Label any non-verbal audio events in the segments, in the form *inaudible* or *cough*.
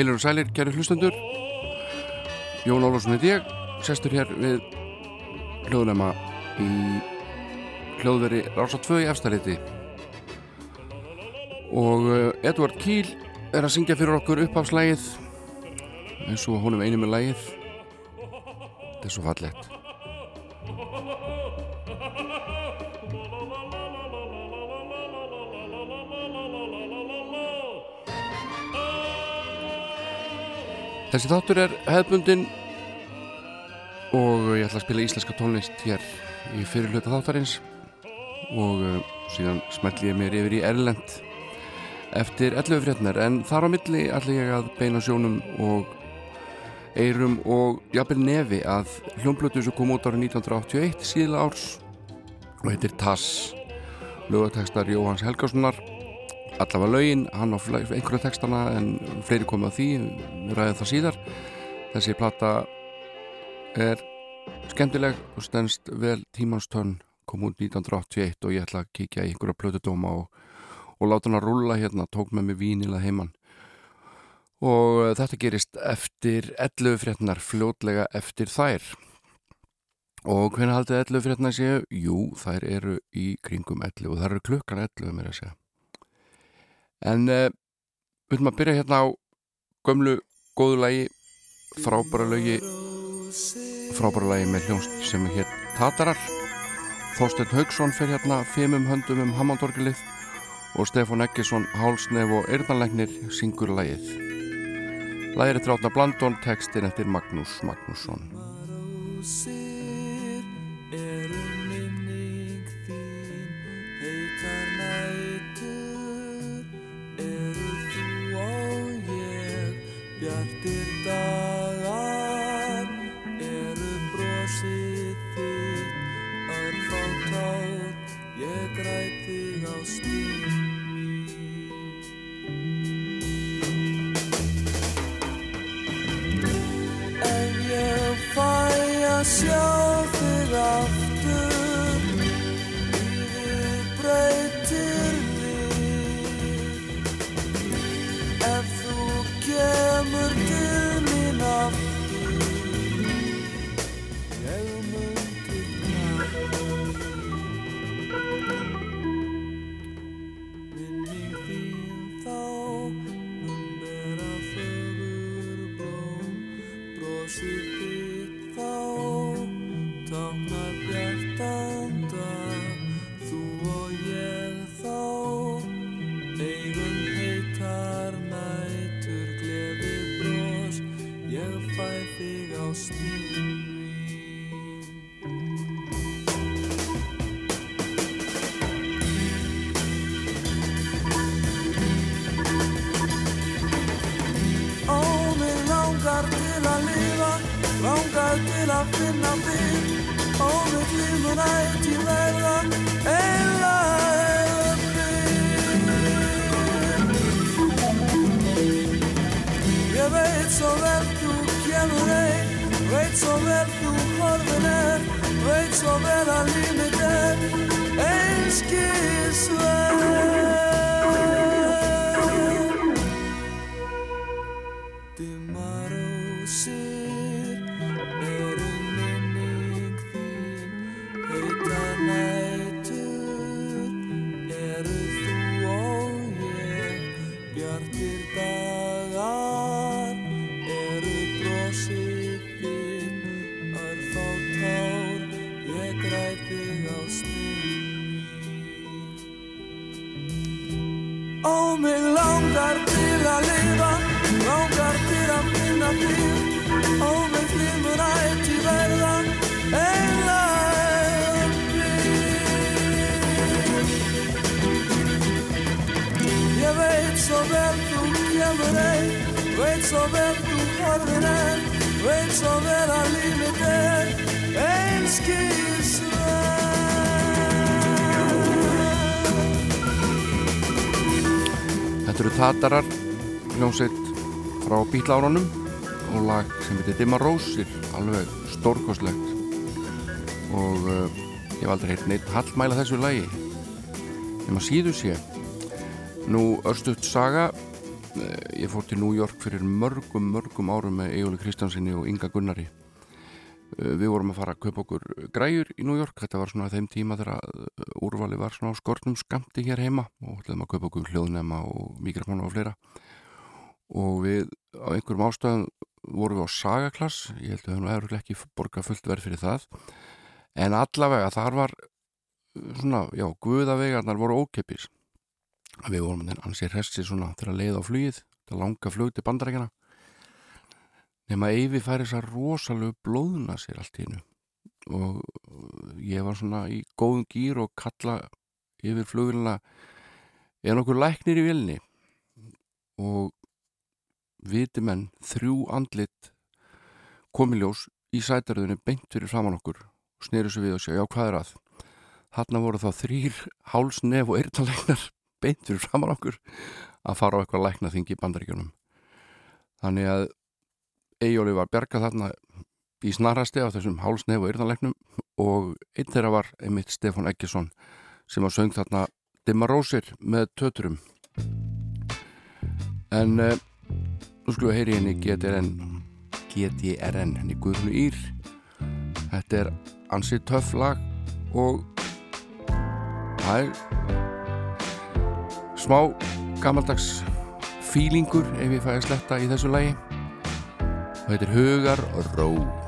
Heilur og sælir, kæri hlustendur. Jón Ólafsson heit ég Sestur hér við hljóðnema í hljóðveri Rása 2 í efstæðleiti og uh, Edvard Kíl er að syngja fyrir okkur uppafslægið eins og honum einu með lægið þetta er svo fallett Þessi þáttur er hefðbundin og ég ætla að spila íslenska tónlist hér í fyrirluta þáttarins og uh, síðan smelli ég mér yfir í Erlend eftir 11 frétnar en þar á milli ætla ég að beina sjónum og eirum og jafnvel nefi að hljómblötu sem kom út árið 1981 síðla árs og heitir Tass. Lögatekstar Jóhans Helgarssonar allavega laugin, hann á einhverja textana en fleiri komið á því við ræðum það síðar. Þessi plata er skemmtileg og stennst vel tímanstönn kom út 1981 og ég ætla að kíkja í einhverja plötudóma og, og láta hann að rulla hérna, tók með mig vínila heimann og þetta gerist eftir 11 frétnar fljótlega eftir þær. Og hvernig haldið 11 frétnar séu? Jú, þær eru í kringum 11 og þær eru klukkan 11 mér að segja En uh, við höfum að byrja hérna á gömlu góðu lagi, frábæra lögi, frábæra lagi með hljónst sem er hér Tatarar. Þorstein Haugsson fer hérna fimmum höndum um Hammondorgilið og Stefán Eggesson, Hálsnef og Erðanlegnir syngur lagið. Lagið er þrátna Blandón, textin eftir Magnús Magnússon. Bjartir dagar eru brosið þitt Örfá tár, ég græt þig á stíl Ef ég fæ að sjá frá bílárunum og lag sem heitir Dimma Rósir, alveg stórkoslegt og uh, ég hef aldrei heilt neitt hallmæla þessu lagi nema síðu sé. Nú örstuðt saga ég fór til New York fyrir mörgum, mörgum árum með Egil Kristjánsinni og Inga Gunnari. Eh, við vorum að fara að kaupa okkur græjur í New York, þetta var svona þeim tíma þegar úrvali var svona á skortnum skamti hér heima og ætlaðum að kaupa okkur hljóðnema og mikrofónu og fleira og við á einhverjum ástæðum vorum við á sagaklass. Ég held að við hefum ekki borgað fullt verð fyrir það. En allavega þar var svona, já, guðavegarnar voru ókeppis við vorum þannig ansið resti svona til að leiða á flugið til að langa flug til bandarækjana nema Eyvi fær þess að rosalega blóðuna sér allt í hennu og ég var svona í góðum gýr og kalla yfir flugilina er nokkur læknir í vilni og viti menn þrjú andlit komiljós í sætaröðinu beint fyrir framann okkur snýru svo við og segja já hvað er að Hanna voru þá þrýr háls, nef og eirtalegnar *laughs* beint fyrir framann okkur að fara á eitthvað lækna þingi í bandaríkjunum. Þannig að Eyjóli var bergað þarna í snarrasti af þessum háls, nef og eirtaleggnum og einn þeirra var einmitt Stefán Eggesson sem var söng þarna Dimma Rósir með töturum. En uh, nú skulum við heyri henni GTRN, GTRN, henni Guðrunu Ír. Þetta er ansið töff lag og það er smá gammaldags fílingur ef ég fæ að sletta í þessu lagi. Og þetta er Hugar Ró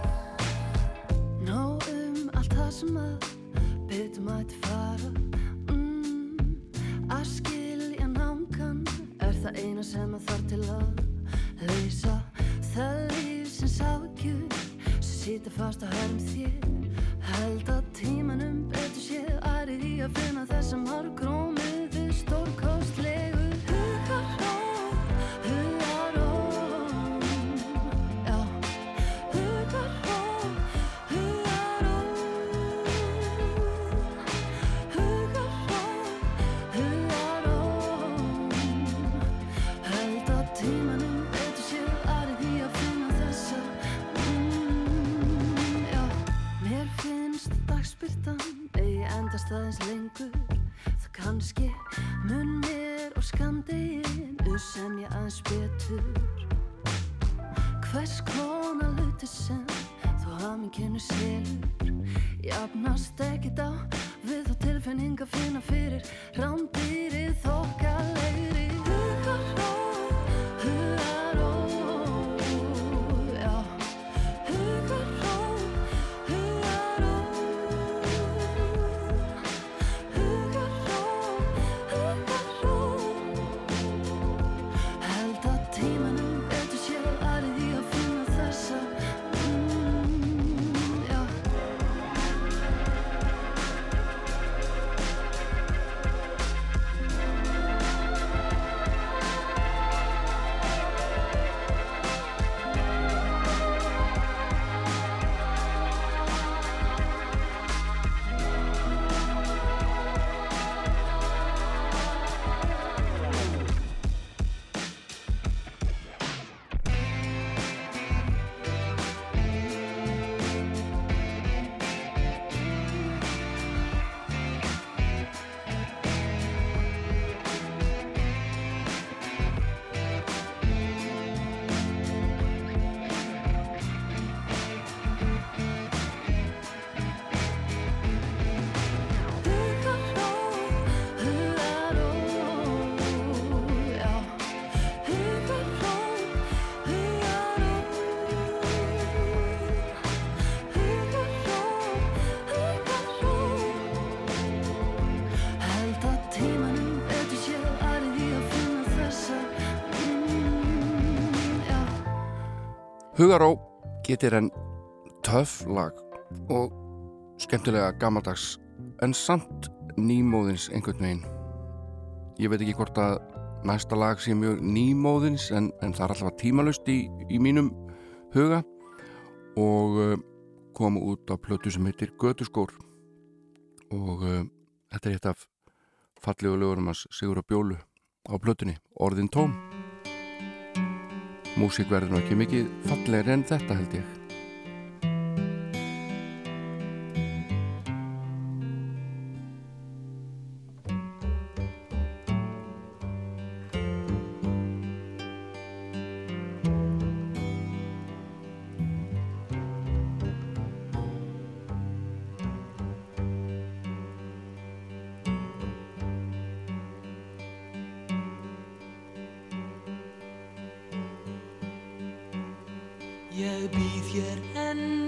Hugaró getur en töff lag og skemmtilega gammaldags en samt nýmóðins einhvern veginn. Ég veit ekki hvort að næsta lag sé mjög nýmóðins en, en það er alltaf tímalust í, í mínum huga og uh, kom út á plötu sem heitir Götuskór og uh, þetta er eitt af fallegu lögurum að Sigur á Bjólu á plötunni, Orðin Tóm Músík verður nú ekki mikið fallegri en þetta held ég Ég býð hér enn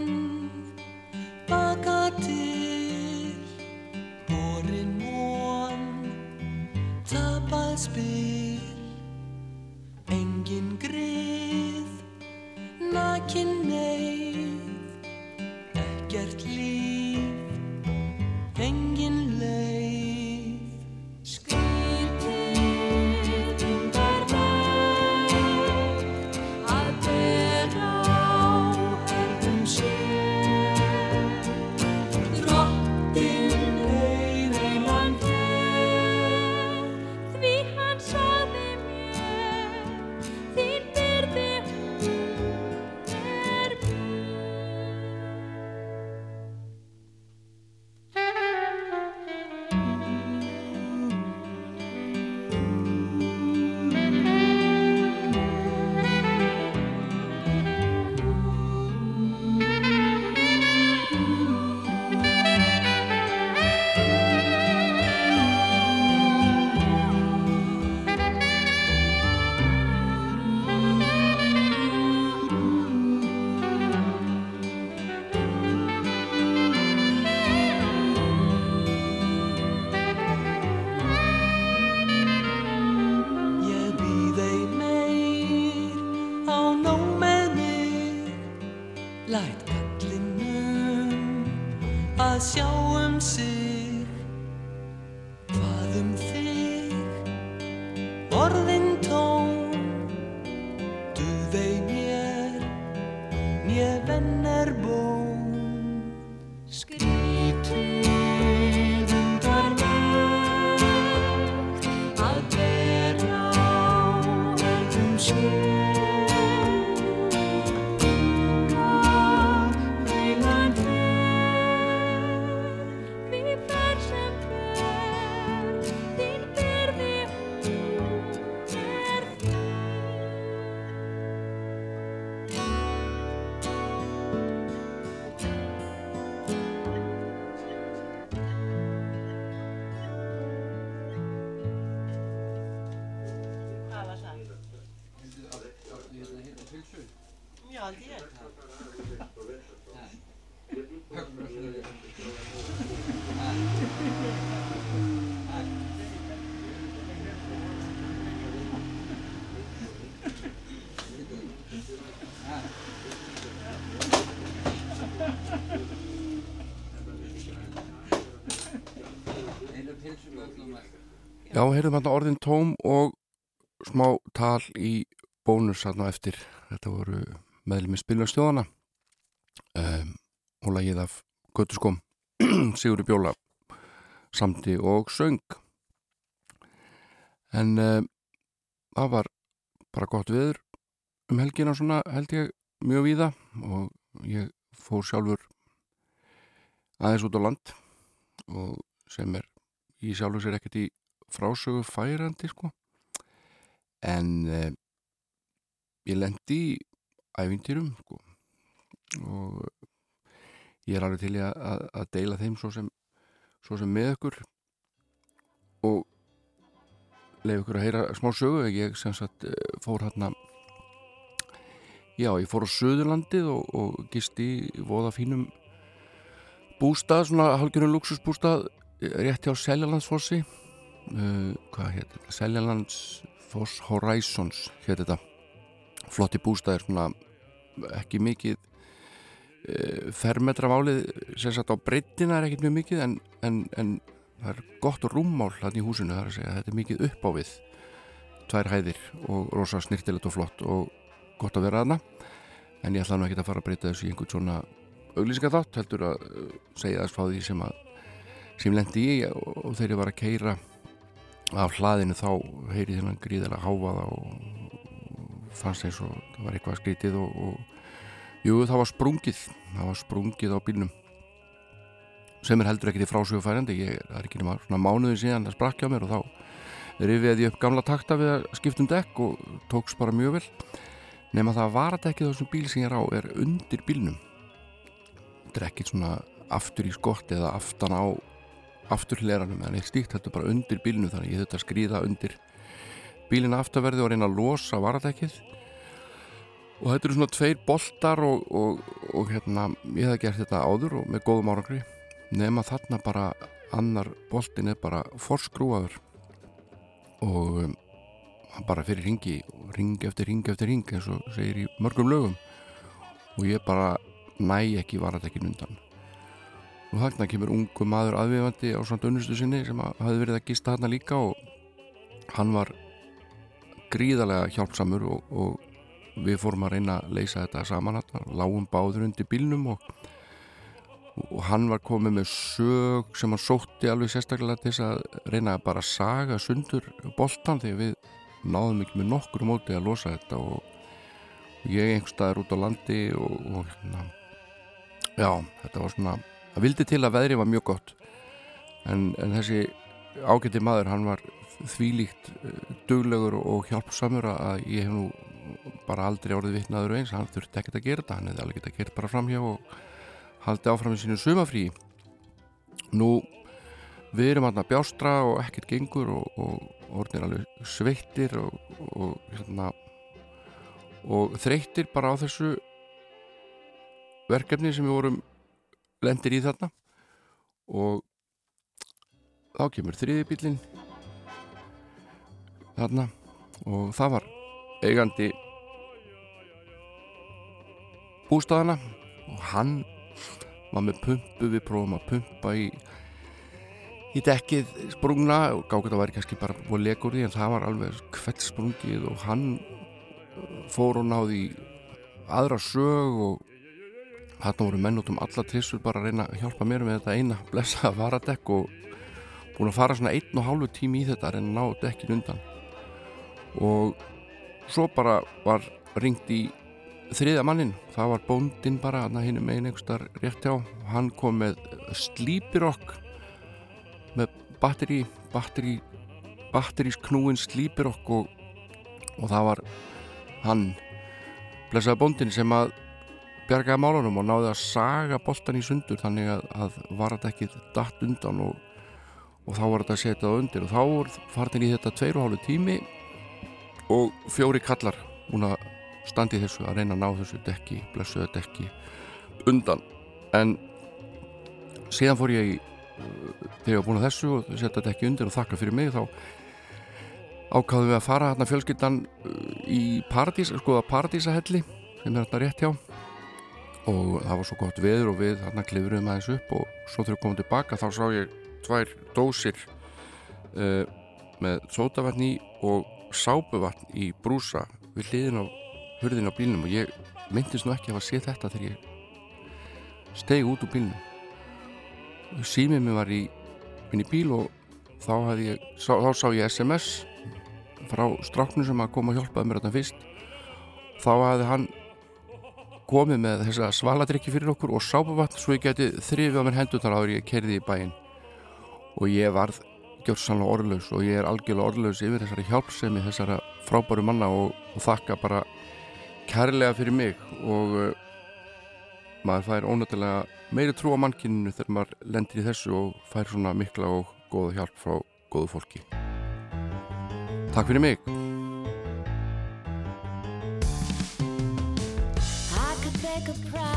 Já, heyrðum hérna orðin tóm og smá tal í bónus hérna eftir. Þetta voru meðlumið spilnarstjóðana um, og lagið af Götuskom, *clears throat* Sigurður Bjóla, samti og söng. En um, það var bara gott viður um helgina svona held ég mjög víða og ég fór sjálfur aðeins út á land og sem er í sjálfur sér ekkert í frásögu færandi sko. En eh, ég lendi í ævintýrum sko. Og ég er alveg til að, að, að deila þeim svo sem, svo sem með ykkur og leif ykkur að heyra smá sögu ég sem sagt eh, fór hérna já ég fór á Söðurlandið og, og gist í voða fínum bústað, svona halgjörnum luxusbústað rétt hjá Seljalandsfossi hvað hétt þetta? Seljalandsfoss Horizons hétt þetta. Flotti bústaðir svona ekki mikið uh, fermetra málið sem sagt á breytina er ekkit mjög mikið en, en, en það er gott rúmmál hann í húsinu þar að segja. Þetta er mikið upp á við tvær hæðir og rosa snirtilegt og flott og gott að vera aðna en ég ætla nú ekki að fara að breyta þessu í einhvern svona auglýsingar þátt heldur að uh, segja þess frá því sem að sem lendi og, og þegar ég var að keira af hlaðinu þá heyri þennan gríðilega háfaða og fannst eins og það var eitthvað skrítið og, og jú það var sprungið það var sprungið á bílnum. Sem er heldur ekkert í frásögufærandi ég er ekki nema svona mánuði síðan það sprakk á mér og þá rifiði ég upp gamla takta við að skiptum dekk og tóks bara mjög vel. Nema það var að dekkið þessum bíl sem ég er á er undir bílnum. Þetta er ekkert svona aftur í skott eða aftan á afturhleranum en eitt stíkt heldur bara undir bílnu þannig ég þurfti að skrýða undir bílina afturverði og reyna að losa varadekkið. Og þetta eru svona tveir boltar og, og, og hérna ég hef gert þetta áður og með góðum árangri. Nema þarna bara annar boltin er bara forskrúaður og um, hann bara fyrir ringi ring eftir ring eftir ring eins og segir í mörgum lögum. Og ég bara næ ekki varatekkin undan og þarna kemur ungu maður aðviðvandi á svona unnustu sinni sem hafi verið að gista þarna líka og hann var gríðarlega hjálpsamur og, og við fórum að reyna að leysa þetta saman hann lágum báður undir bílnum og, og hann var komið með sög sem hann sótti alveg sérstaklega til þess að reyna að bara saga sundur boltan þegar við náðum ekki með nokkur móti að losa þetta og, og ég einhverstaðar út á landi og hérna, já, þetta var svona það vildi til að veðri var mjög gott. En, en þessi ágætti maður, hann var þvílíkt uh, duglegur og hjálpsamur að ég hef nú bara aldrei orðið vitnaður eins, hann þurfti ekkert að gera þetta. Hann hefði alveg getað gert bara framhjá og haldið áfram í sínu sumafrí nú við erum hann að bjástra og ekkert gengur og, og orðin alveg sveittir og, og hérna og þreyttir bara á þessu verkefni sem við vorum lendir í þarna. Og þá kemur þriði bílinn þarna og það var eigandi bústæðana og hann var með pumpu við prófum að pumpa í í dekkið sprungna og gáði þetta væri kannski bara búið legur því en það var alveg kveld sprungið og hann fór og náði aðra sög og þarna voru menn út um alla trissur bara að reyna að hjálpa mér með þetta eina blessaða varadekk og búin að fara svona einn og hálfu tími í þetta að reyna að ná dekkin undan. Og svo bara var ringt í þriða mannin það var bóndin bara hinn megin einhverstar rétt hjá. Hann kom með slípirokk með batteri batteri batterisknúin slípirokk og, og það var hann blessaði bóndin sem að bjargaði málunum og náði að saga boltan í sundur þannig að, að var þetta ekki datt undan og, og þá var þetta að setja það undir. Og þá var fartin í þetta tveir og hálfu tími og fjóri kallar búin að standi þessu að reyna að ná þessu dekki, blessuða dekki undan. En síðan fór ég í þegar ég var búin að þessu og setja dekki undir og þakka fyrir mig þá ákáðum við að fara hérna fjölskyldan í paradís, skoða paradísahelli sem er hérna rétt hjá og það var svo gott veður og við hérna klifurum aðeins upp og svo þegar við komum tilbaka þá sá ég tvær dósir uh, með sótavatn í og sápuvatn í brúsa við hliðin á hurðin á bílnum. Og ég myndist nú ekki að hafa séð þetta þegar ég stegi út úr bílnum. Símið mér var í minni bíl og þá, ég, sá, þá sá ég SMS frá stráknu sem að koma að hjálpaði mér þetta fyrst. Þá hafði hann komið með þessa svaladrykki fyrir okkur og sápuvatn svo ég geti þrifið á mér hendutar áður ég kerði í bæinn. Og ég varð gjörsanlega orðlaus og ég er algjörlega orðlaus yfir þessari hjálpsemi þessara frábæru manna og, og þakka bara kærlega fyrir mig. Og uh, maður fær ónættilega meiri trú á mannkinninu þegar maður lendir í þessu og fær svona mikla og góða hjálp frá góðu fólki. Takk fyrir mig surprise.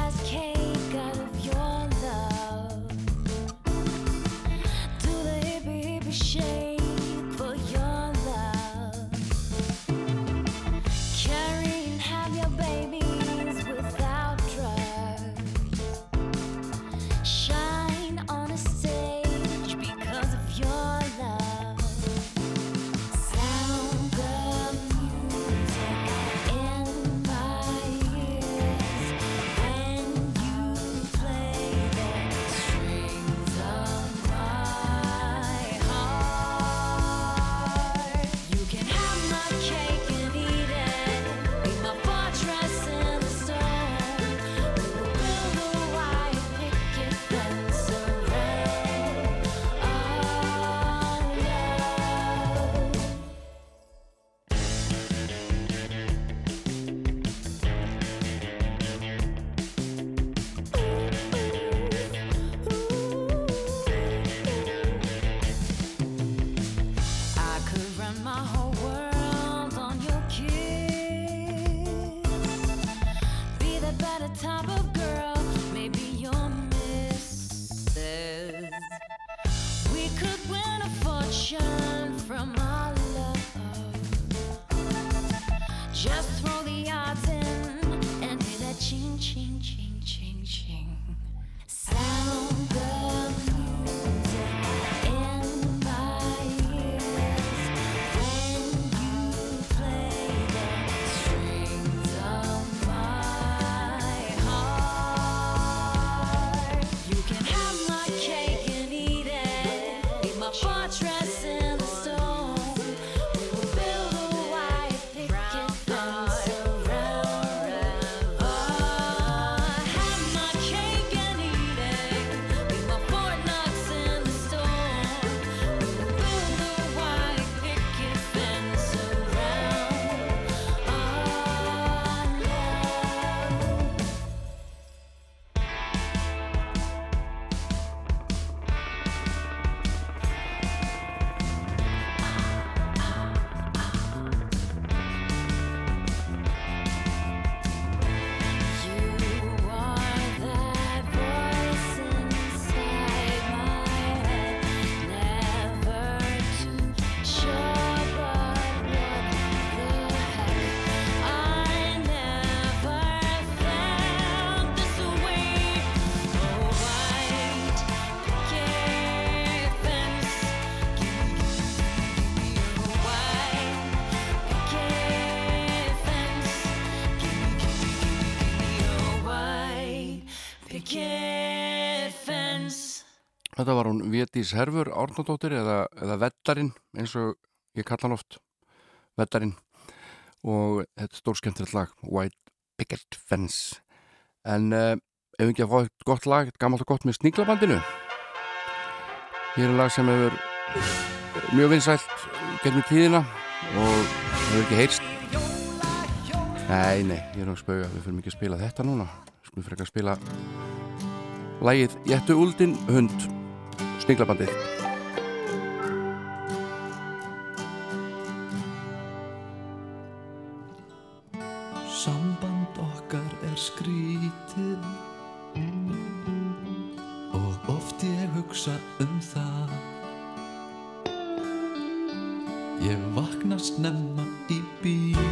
sunshine. Þetta var hún Vétís Herfur Árnóttóttir eða, eða Vettarin eins og ég kalla hann oft Vettarin og þetta er stórskemmtilegt lag White Picket Fence. En eh, uh, ef við ekki að fá eitt gott lag gammalt og gott með Sníglabandinu hér er lag sem hefur mjög vinsælt gennum tíðina og hefur ekki heyrst. Nei, nei, ég er náttúrulega spauð að við fyrir mikið að spila þetta núna, við fyrir ekki að spila Lægið Jættu Úldin Hund. Sniglabandið Samband okkar er skrítið og oft ég hugsa um það. Ég vakna snemma í bíl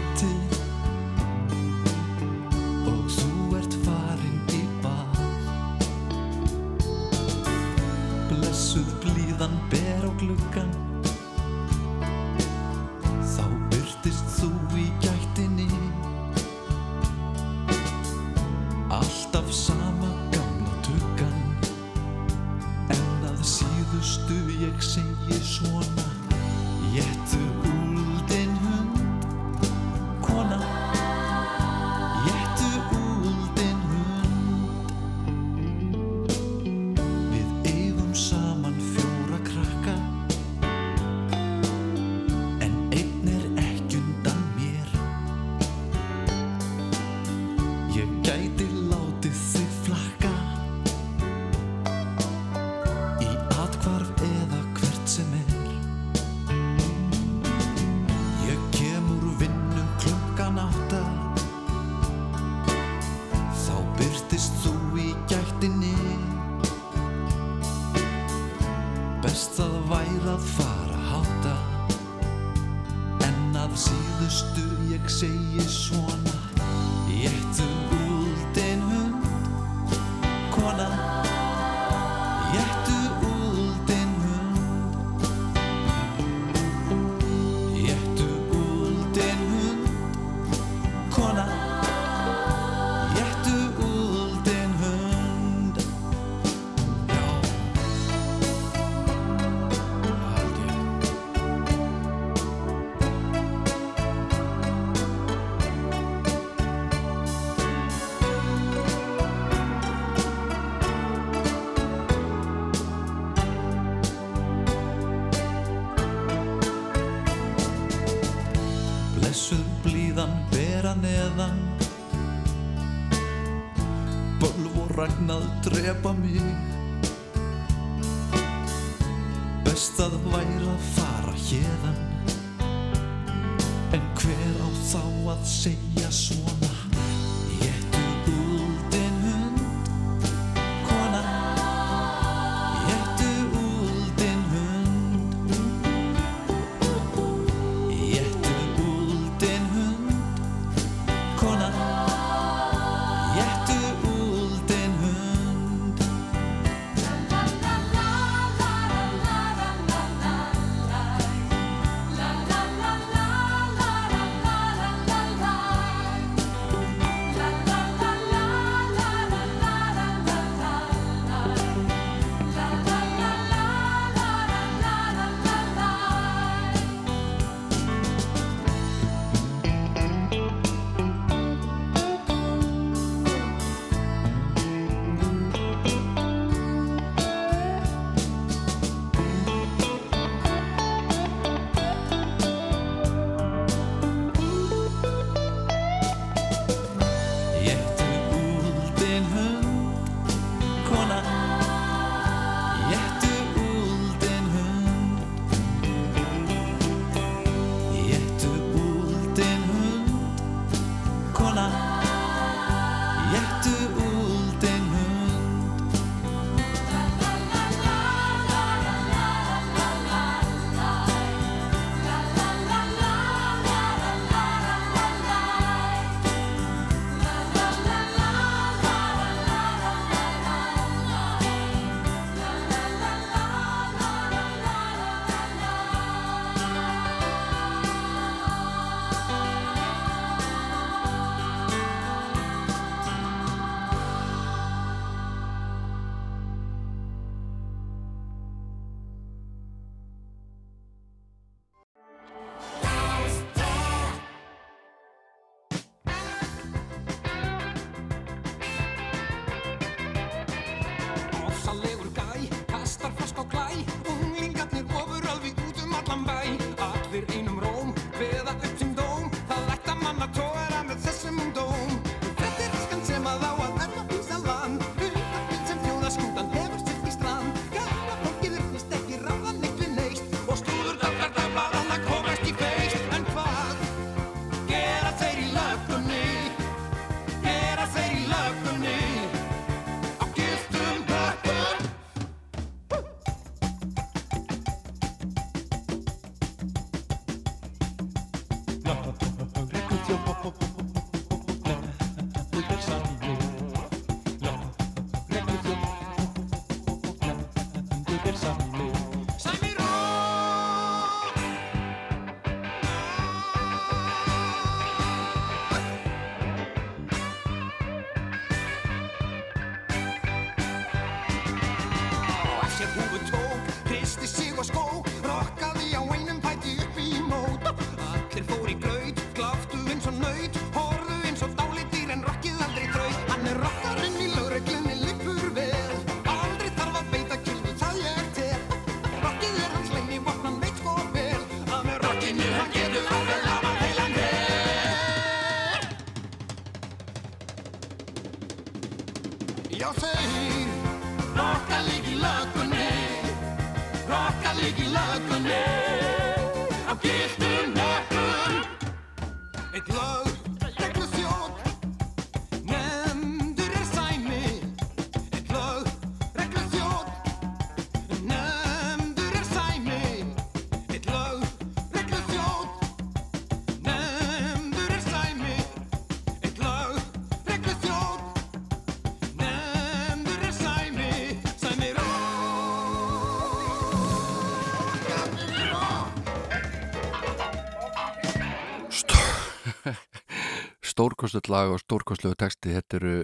stórkostlegt lag og stórkostlegu texti. Þetta eru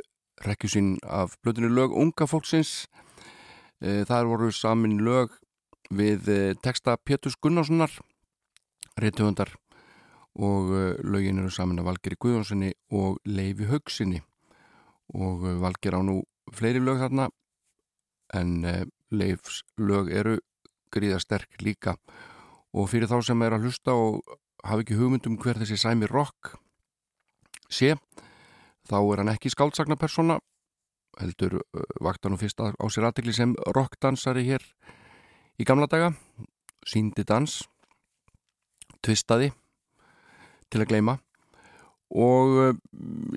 rekkjusín af blöðinu lög unga fólksins. E, þar voru samin lög við e, texta Péturs Gunnarssonar reytuhundar og e, lögin eru samin af Valgeri Guðjónssoni og Leifi Haugsinni og Valger á nú fleiri lög þarna en Leifs lög eru gríða sterk líka. Og fyrir þá sem er að hlusta og hafa ekki hugmyndum hver þessi sæmi rock sé, þá er hann ekki skáldsagna persóna heldur uh, vakta nú fyrst á sér aðtekli sem rockdansari hér í gamla daga síndi dans tvistaði til að gleyma og uh,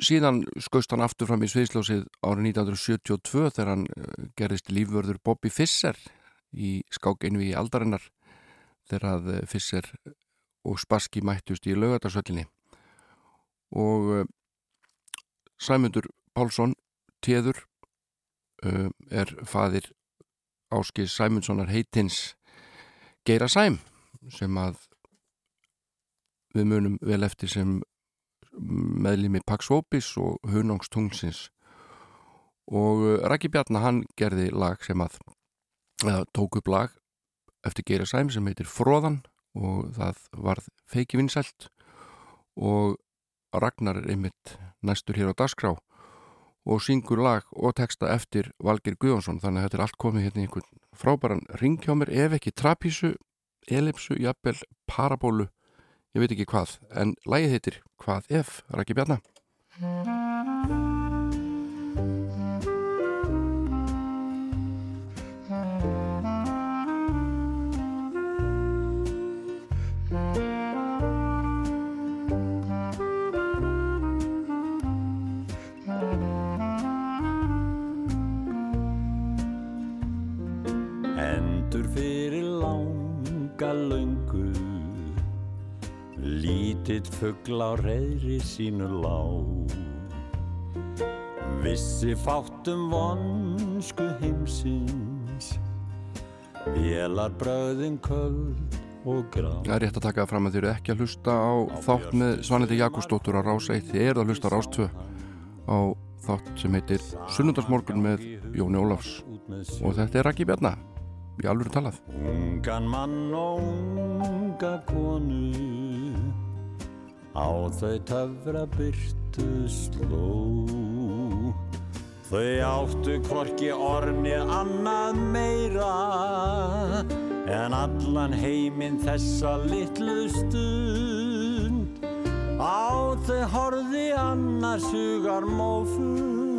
síðan skaust hann aftur fram í sviðslósið árið 1972 þegar hann uh, gerðist lífvörður Bobby Fischer í skák einvi í aldarinnar þegar að Fischer og Spassky mættust í laugadarsöllinni og uh, Sæmundur Pálsson Téður uh, er fadir Áskis Sæmundssonar heitins Geira Sæm sem að við munum vel eftir sem meðlimi Pax Vopis og Hunangstungsins og uh, Raki Bjarnar hann gerði lag sem að eða, tók upp lag eftir Geira Sæm sem heitir Fróðan og það varð feiki vinsælt. Og Ragnar er einmitt næstur hér á dagskrá og syngur lag og texta eftir Valgir Guðjónsson þannig að þetta er allt komið hérna í einhvern frábæran ring hjá mér ef ekki trapísu, elipsu, jafnvel, parabólu ég veit ekki hvað, en lagið heitir Hvað ef, Raki Bjarnar Lítill fugl á reyðri sínu lá Vissi fátum vonsku heimsins Vélar bröðin köld og grá. Það er rétt að taka fram að þið eru ekki að hlusta á þátt með Svanhildi Jakobsdóttur á Rás 1 þið eru að hlusta á Rás 2 á þátt sem heitir Sunnundarsmorgun með Jóni Ólafs. og þetta er Raki Bjarnar í alvöru talað. Ungan mann og unga konu Á þau töfra byrtu sló. Þau áttu hvorki ornið annað meira En allan heiminn þessa litlu stund. Á þau horði annars hugar mófug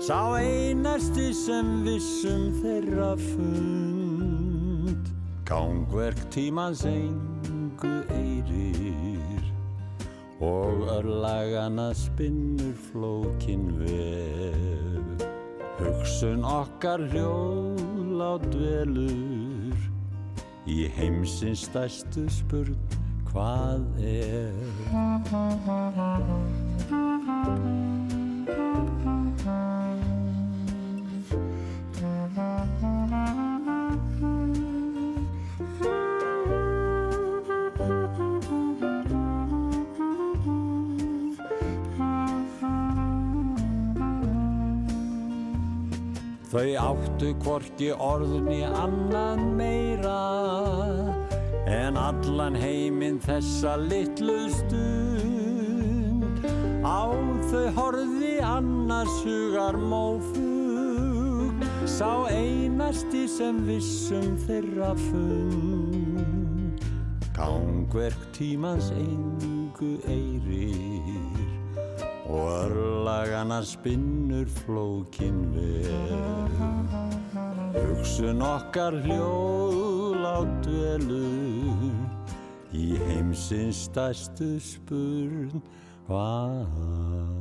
Sá einasti sem vissum þeirra fund. Gangverk tímans engu eirir Og örlagana spinnur flókin vef. Hugsun okkar hljóðlát velur Í heimsins stærstu spurn hvað er Þau áttu hvorki orðni annað meira en allan heiminn þessa litlu stund. Á þau horfi annars hugar mófug, sá einasti sem vissum þeirra fund. Gangverk tímans engu eirir og örlagana spinnur flókin vel. Hugsun okkar hljóðlátt velur í heimsins stærstu spurn hvað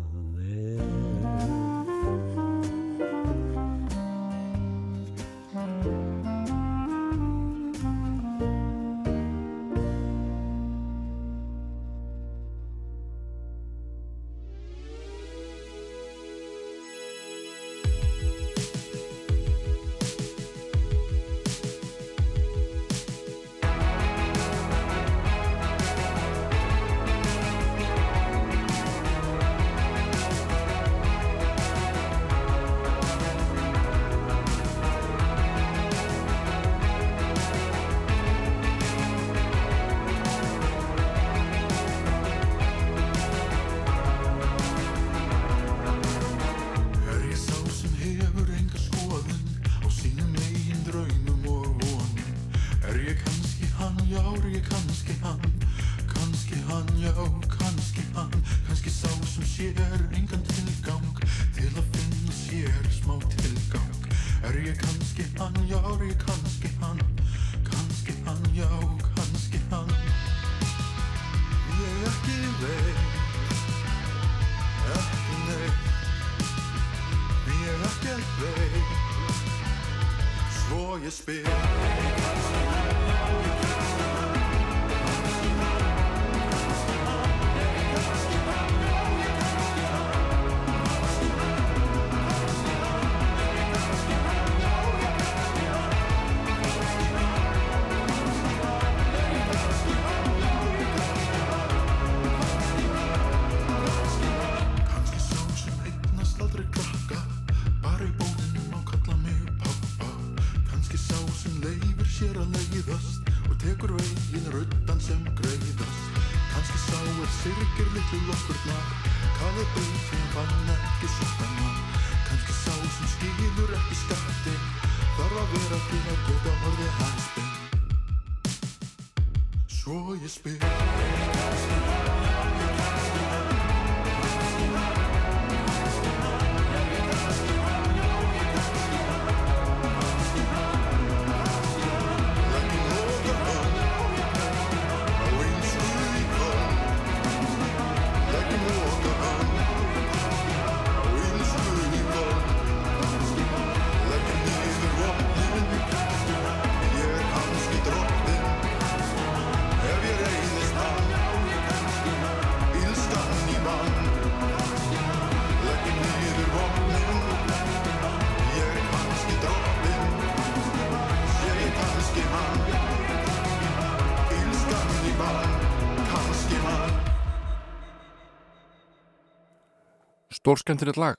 Stórskemmtilegt lag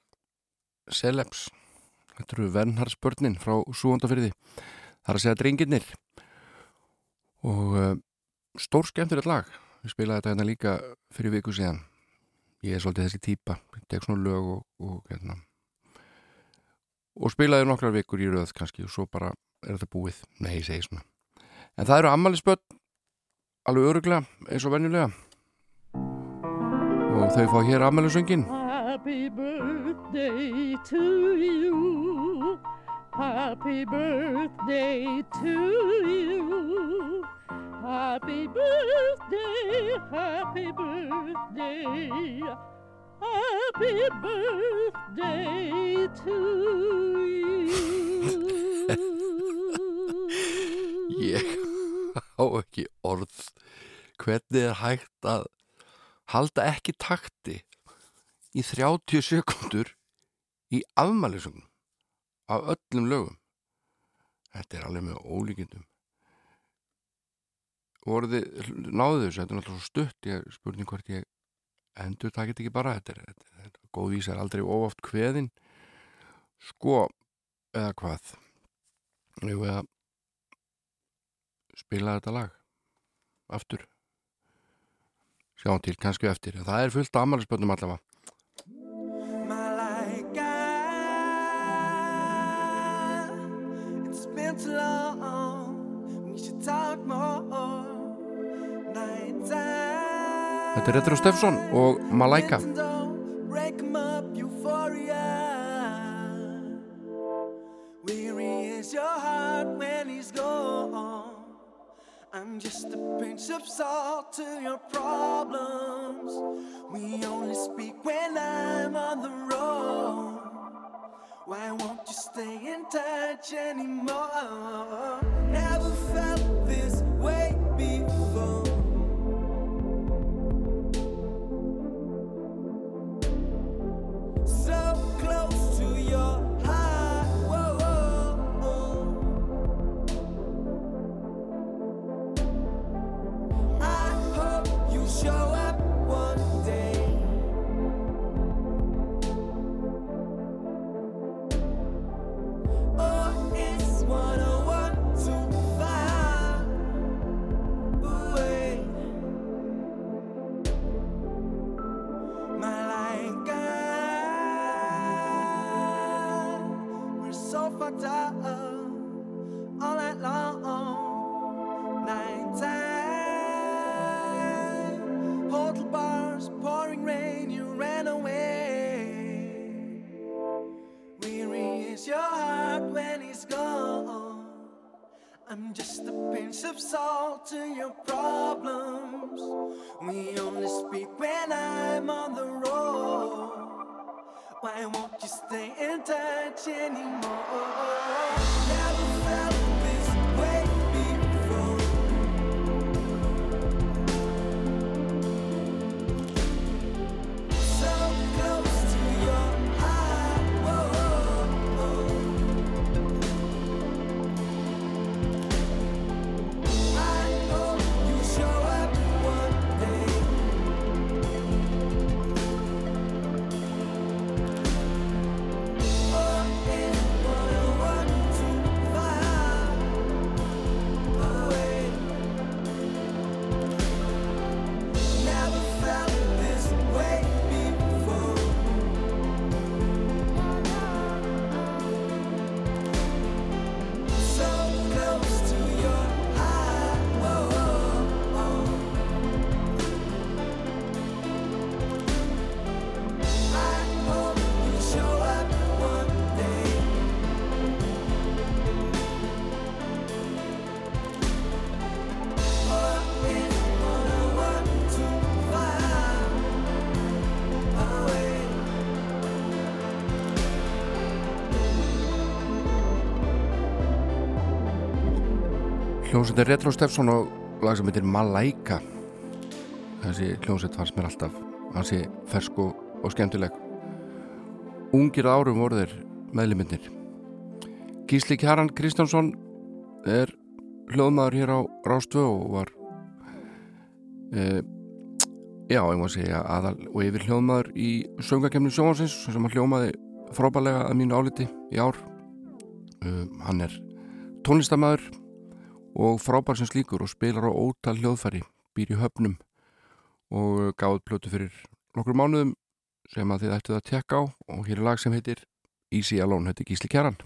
Celebs. Þetta eru Vernhardsbörnin frá Súondafyrði Það er að segja drengirnir. Og uh, stórskemmtilegt lag. Við spilaði þetta hérna líka fyrir viku síðan. Ég er svolítið þessi típa ég tek svona lög og, og hérna. Og spilaði nokkrar vikur í röð kannski og svo bara er þetta búið. Nei, ég segi svona. En það eru ammælisbörn alveg öruglega eins og venjulega. Og þau fá hér ammælisöngin Happy birthday to you. Happy birthday to you. Happy birthday, happy birthday. Happy birthday to you. Ég á ekki orð hvernig er hægt að halda ekki takti í 30 sekundur í afmælisum af öllum lögum. Þetta er alveg með ólíkindum. Voruði náðu þessu, þetta er náttúrulega stutt. Ég spurning hvort ég endur takit ekki bara, þetta er, þetta, er- þetta, góð vísa er aldrei ofaft kveðin. Sko, eða hvað? Við að spila þetta lag aftur? Sjáum til, kannski eftir. Það er fullt af afmælisböndum allavega been too long. We should talk more. Þetta er Retro Steffsson og Malaika Break 'em up, euphoria. Weary is your heart when he's gone. I'm just a pinch of salt to your problems. We only speak when I'm on the road. Why won't you stay in touch anymore? Anymore? Hljómsveit er Retro Steffsson og lag sem heitir Malaika. Þessi hljómsveit fannst mér alltaf hansi fersk og, og skemmtileg. Ungir árum voru þeir meðliminnir Gísli Kjaran Kristjánsson er hljóðmaður hér á Rástvö og var e, já, ég má segja aðal og yfir hljóðmaður í söngakemni sjónvarsins sem hann hljómaði frábælega að mínu áliti í ár. Uh, hann er tónlistamæður og frábær sem slíkur og spilar á ótal hljóðfæri, býr í höfnum og gáð plötu fyrir nokkur mánuðum sem að þið ættuð að tekka á og hér er lag sem heitir Easy Alone, þetta er Gísli Kjaran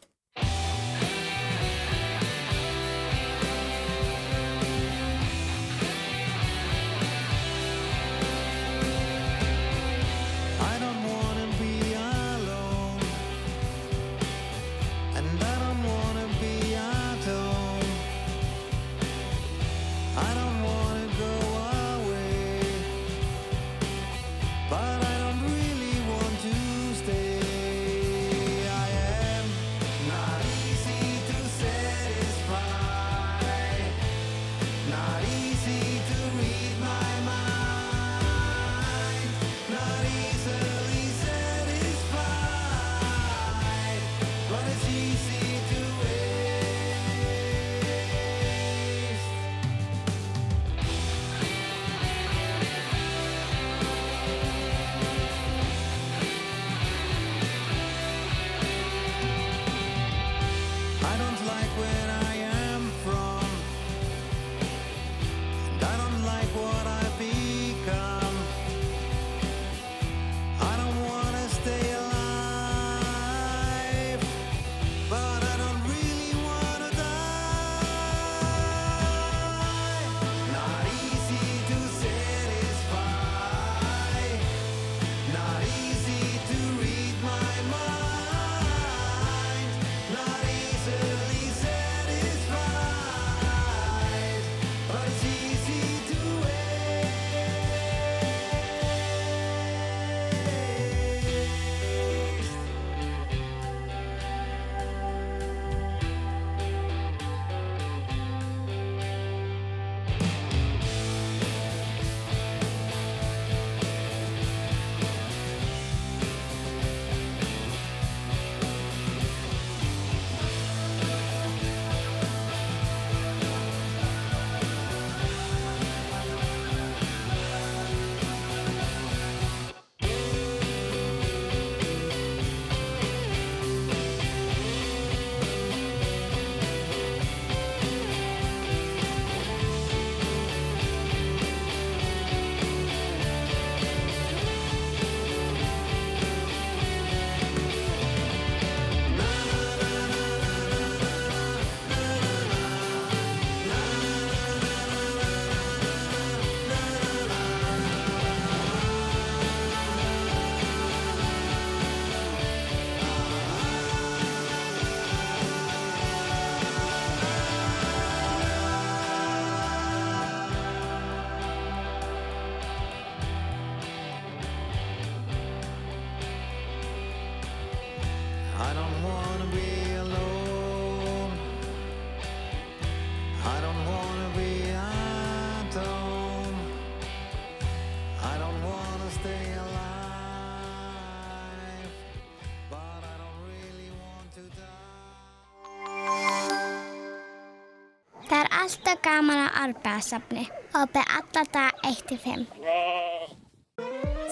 gaman að arbeðasafni. Opið alla dag 1-5.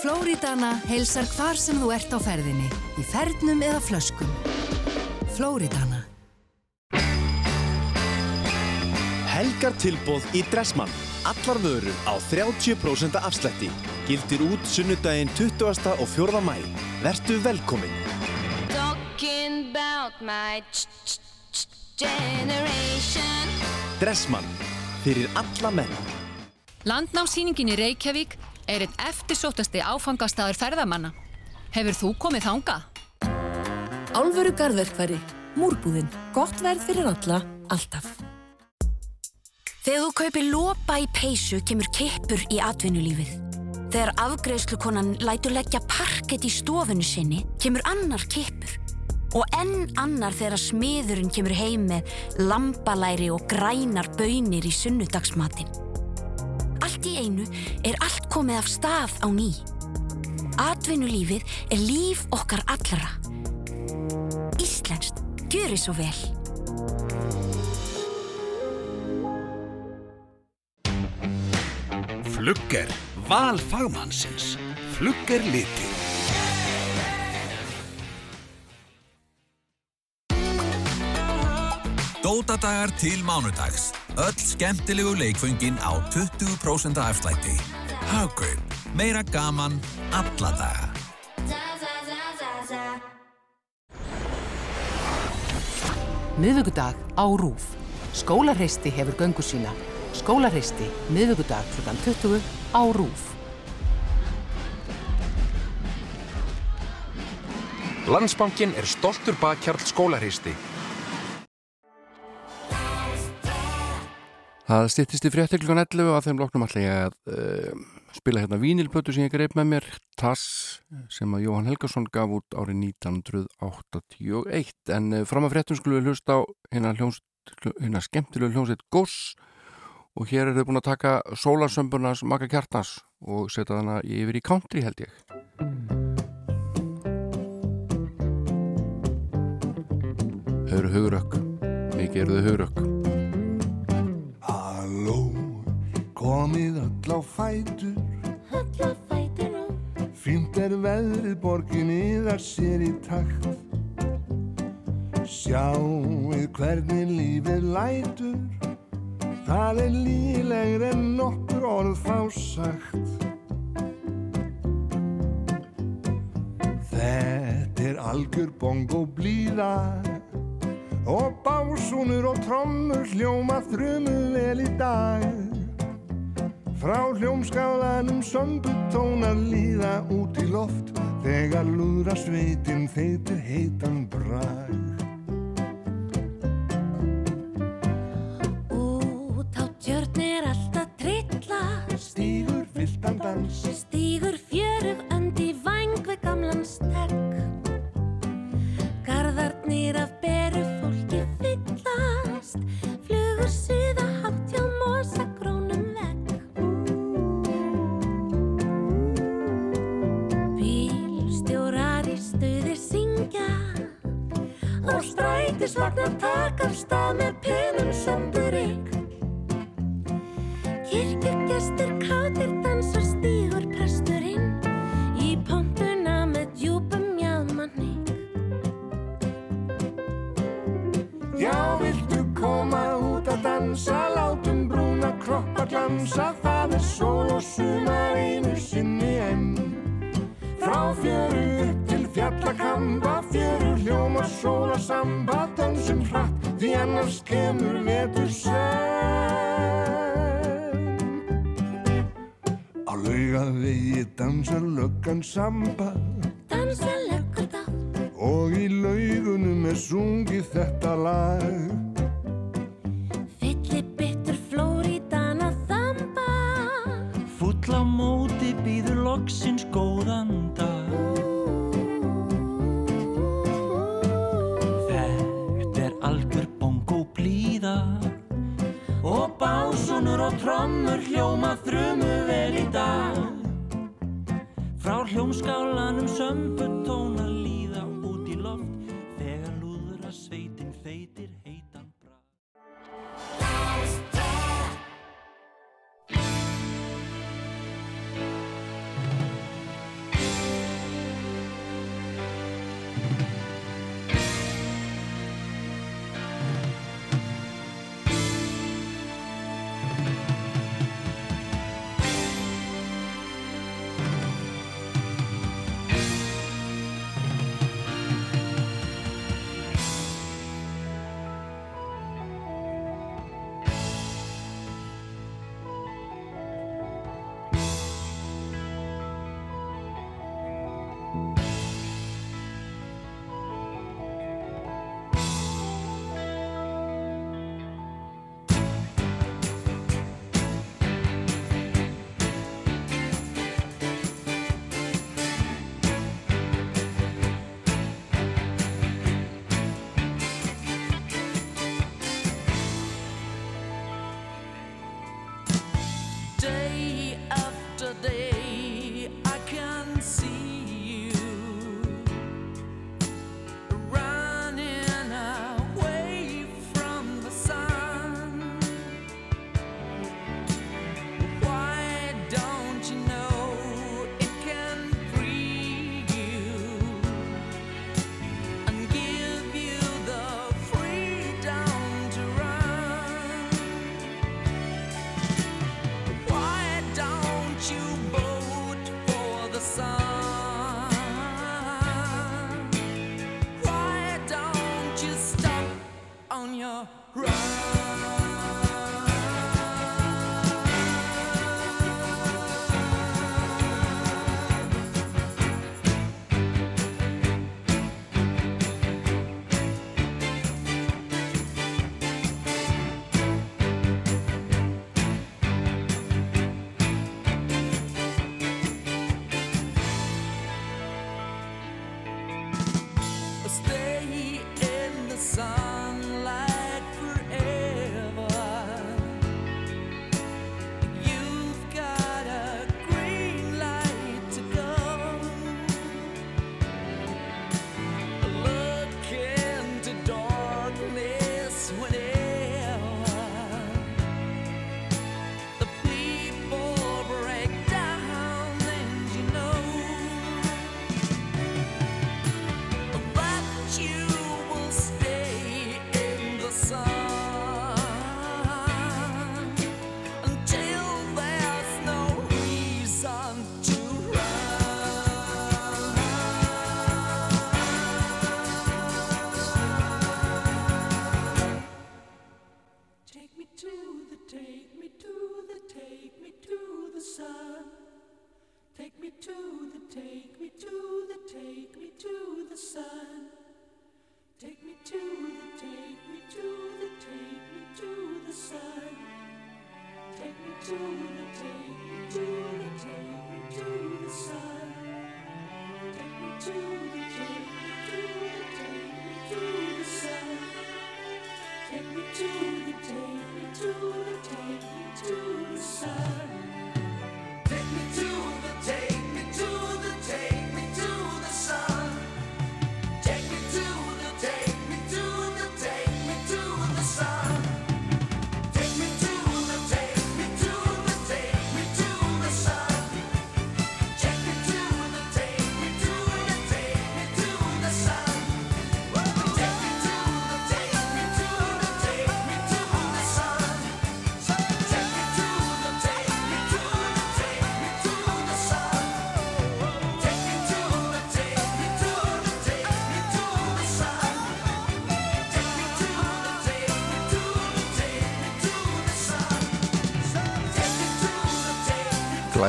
Flórídana heilsar hvar sem þú ert á ferðinni, í fernum eða flöskum. Flórídana. Helgar tilbóð í Dressmann. Allar vörur á 30% afslætti. Gildir út sunnudaginn 20. og 4. mæ. Vertu velkomin. Talking about my generation Dressmann. Fyrir alla menn. Landnámsýningin í Reykjavík er einn eftirsóttasti áfangastæður ferðamanna. Hefur þú komið þangað? Álveru garðverkfæri. Múrbúðin. Gott verð fyrir alla. Alltaf. Þegar þú kaupir lopa í peysu kemur kippur í atvinnulífið. Þegar afgreðslukonan lætur leggja parkett í stofunu sinni kemur annar kippur. Og enn annar þegar smiðurinn kemur heim með lambalæri og grænar bönir í sunnudagsmatin. Allt í einu er allt komið af stað á ný. Atvinnulífið er líf okkar allra. Íslenskt, gjöri svo vel. Flugger, val fagmannsins. Flugger litir. Dótadagar til mánudags. Öll skemmtilegu leikföngin á 20% afslætti. Hagkaup. Meira gaman alla daga. Miðvikudag á Rúf. Skólarheisti hefur göngu sína. Skólarheisti, miðvikudag kl. 20 á Rúf. Landsbankin er stoltur bakkjarl skólarheisti. Það stýttist í fréttir klukkan 11 og að þeim loknum ætla ég að uh, spila hérna vínilplötu sem ég greip með mér, Tass, sem að Jóhann Helgason gaf út árið 1981. En uh, fram að fréttum skulum við hlusta á hérna, hérna skemmtilegu hljómsveit Goss og hér er þau búin að taka sólarsömburnas Maka Kjartans og setja hana yfir í country held ég. Þau eru hugurökk, mikið eru þau hugurökk. Komið öll á fætur. Öll á fætur og Fínt er veðrið borginni þar sér í takt. Sjáuð hvernig lífið lætur. Það er lílegri en nokkur orð fá sagt. Þetta er algjör bongo blíða. Og básúnur og trommur hljóma þrumu vel í dag Frá hljómskálanum sömbutónar líða út í loft Þegar lúðra sveitin þeitir heitan brag. Út á tjörn er alltaf trilla. Stígur fylltan dans löggan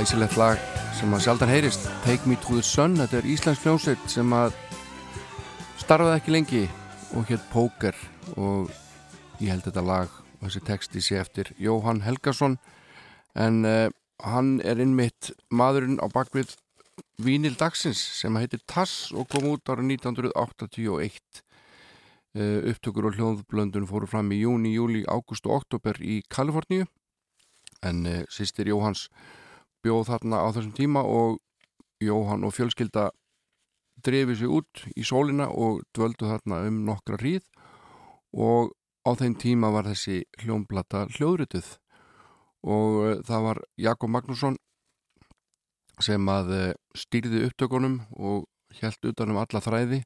glæsilegt lag sem að sjaldan heyrist. Take Me to the Sun, þetta er Íslands hljómsveit sem að starfaði ekki lengi og hétt Póker og ég held þetta lag og þessi texti sé eftir Jóhann Helgason. En uh, hann er innmitt maðurinn á bakvið Vínil dagsins sem heitir Tass og kom út ára 1981 uh, upptökur og hljóðblöndun fóru fram í júni, júli, águst og oktober í Kaliforníu. En uh, sýstir Jóhanns bjóð þarna á þessum tíma og Jóhann og fjölskylda drefið sér út í sólina og dvöldu þarna um nokkra hríð og á þeim tíma var þessi hljómblata hljóðrituð. Og uh, það var Jakob Magnússon sem að uh, stýrði upptökunum og held utanum alla þræði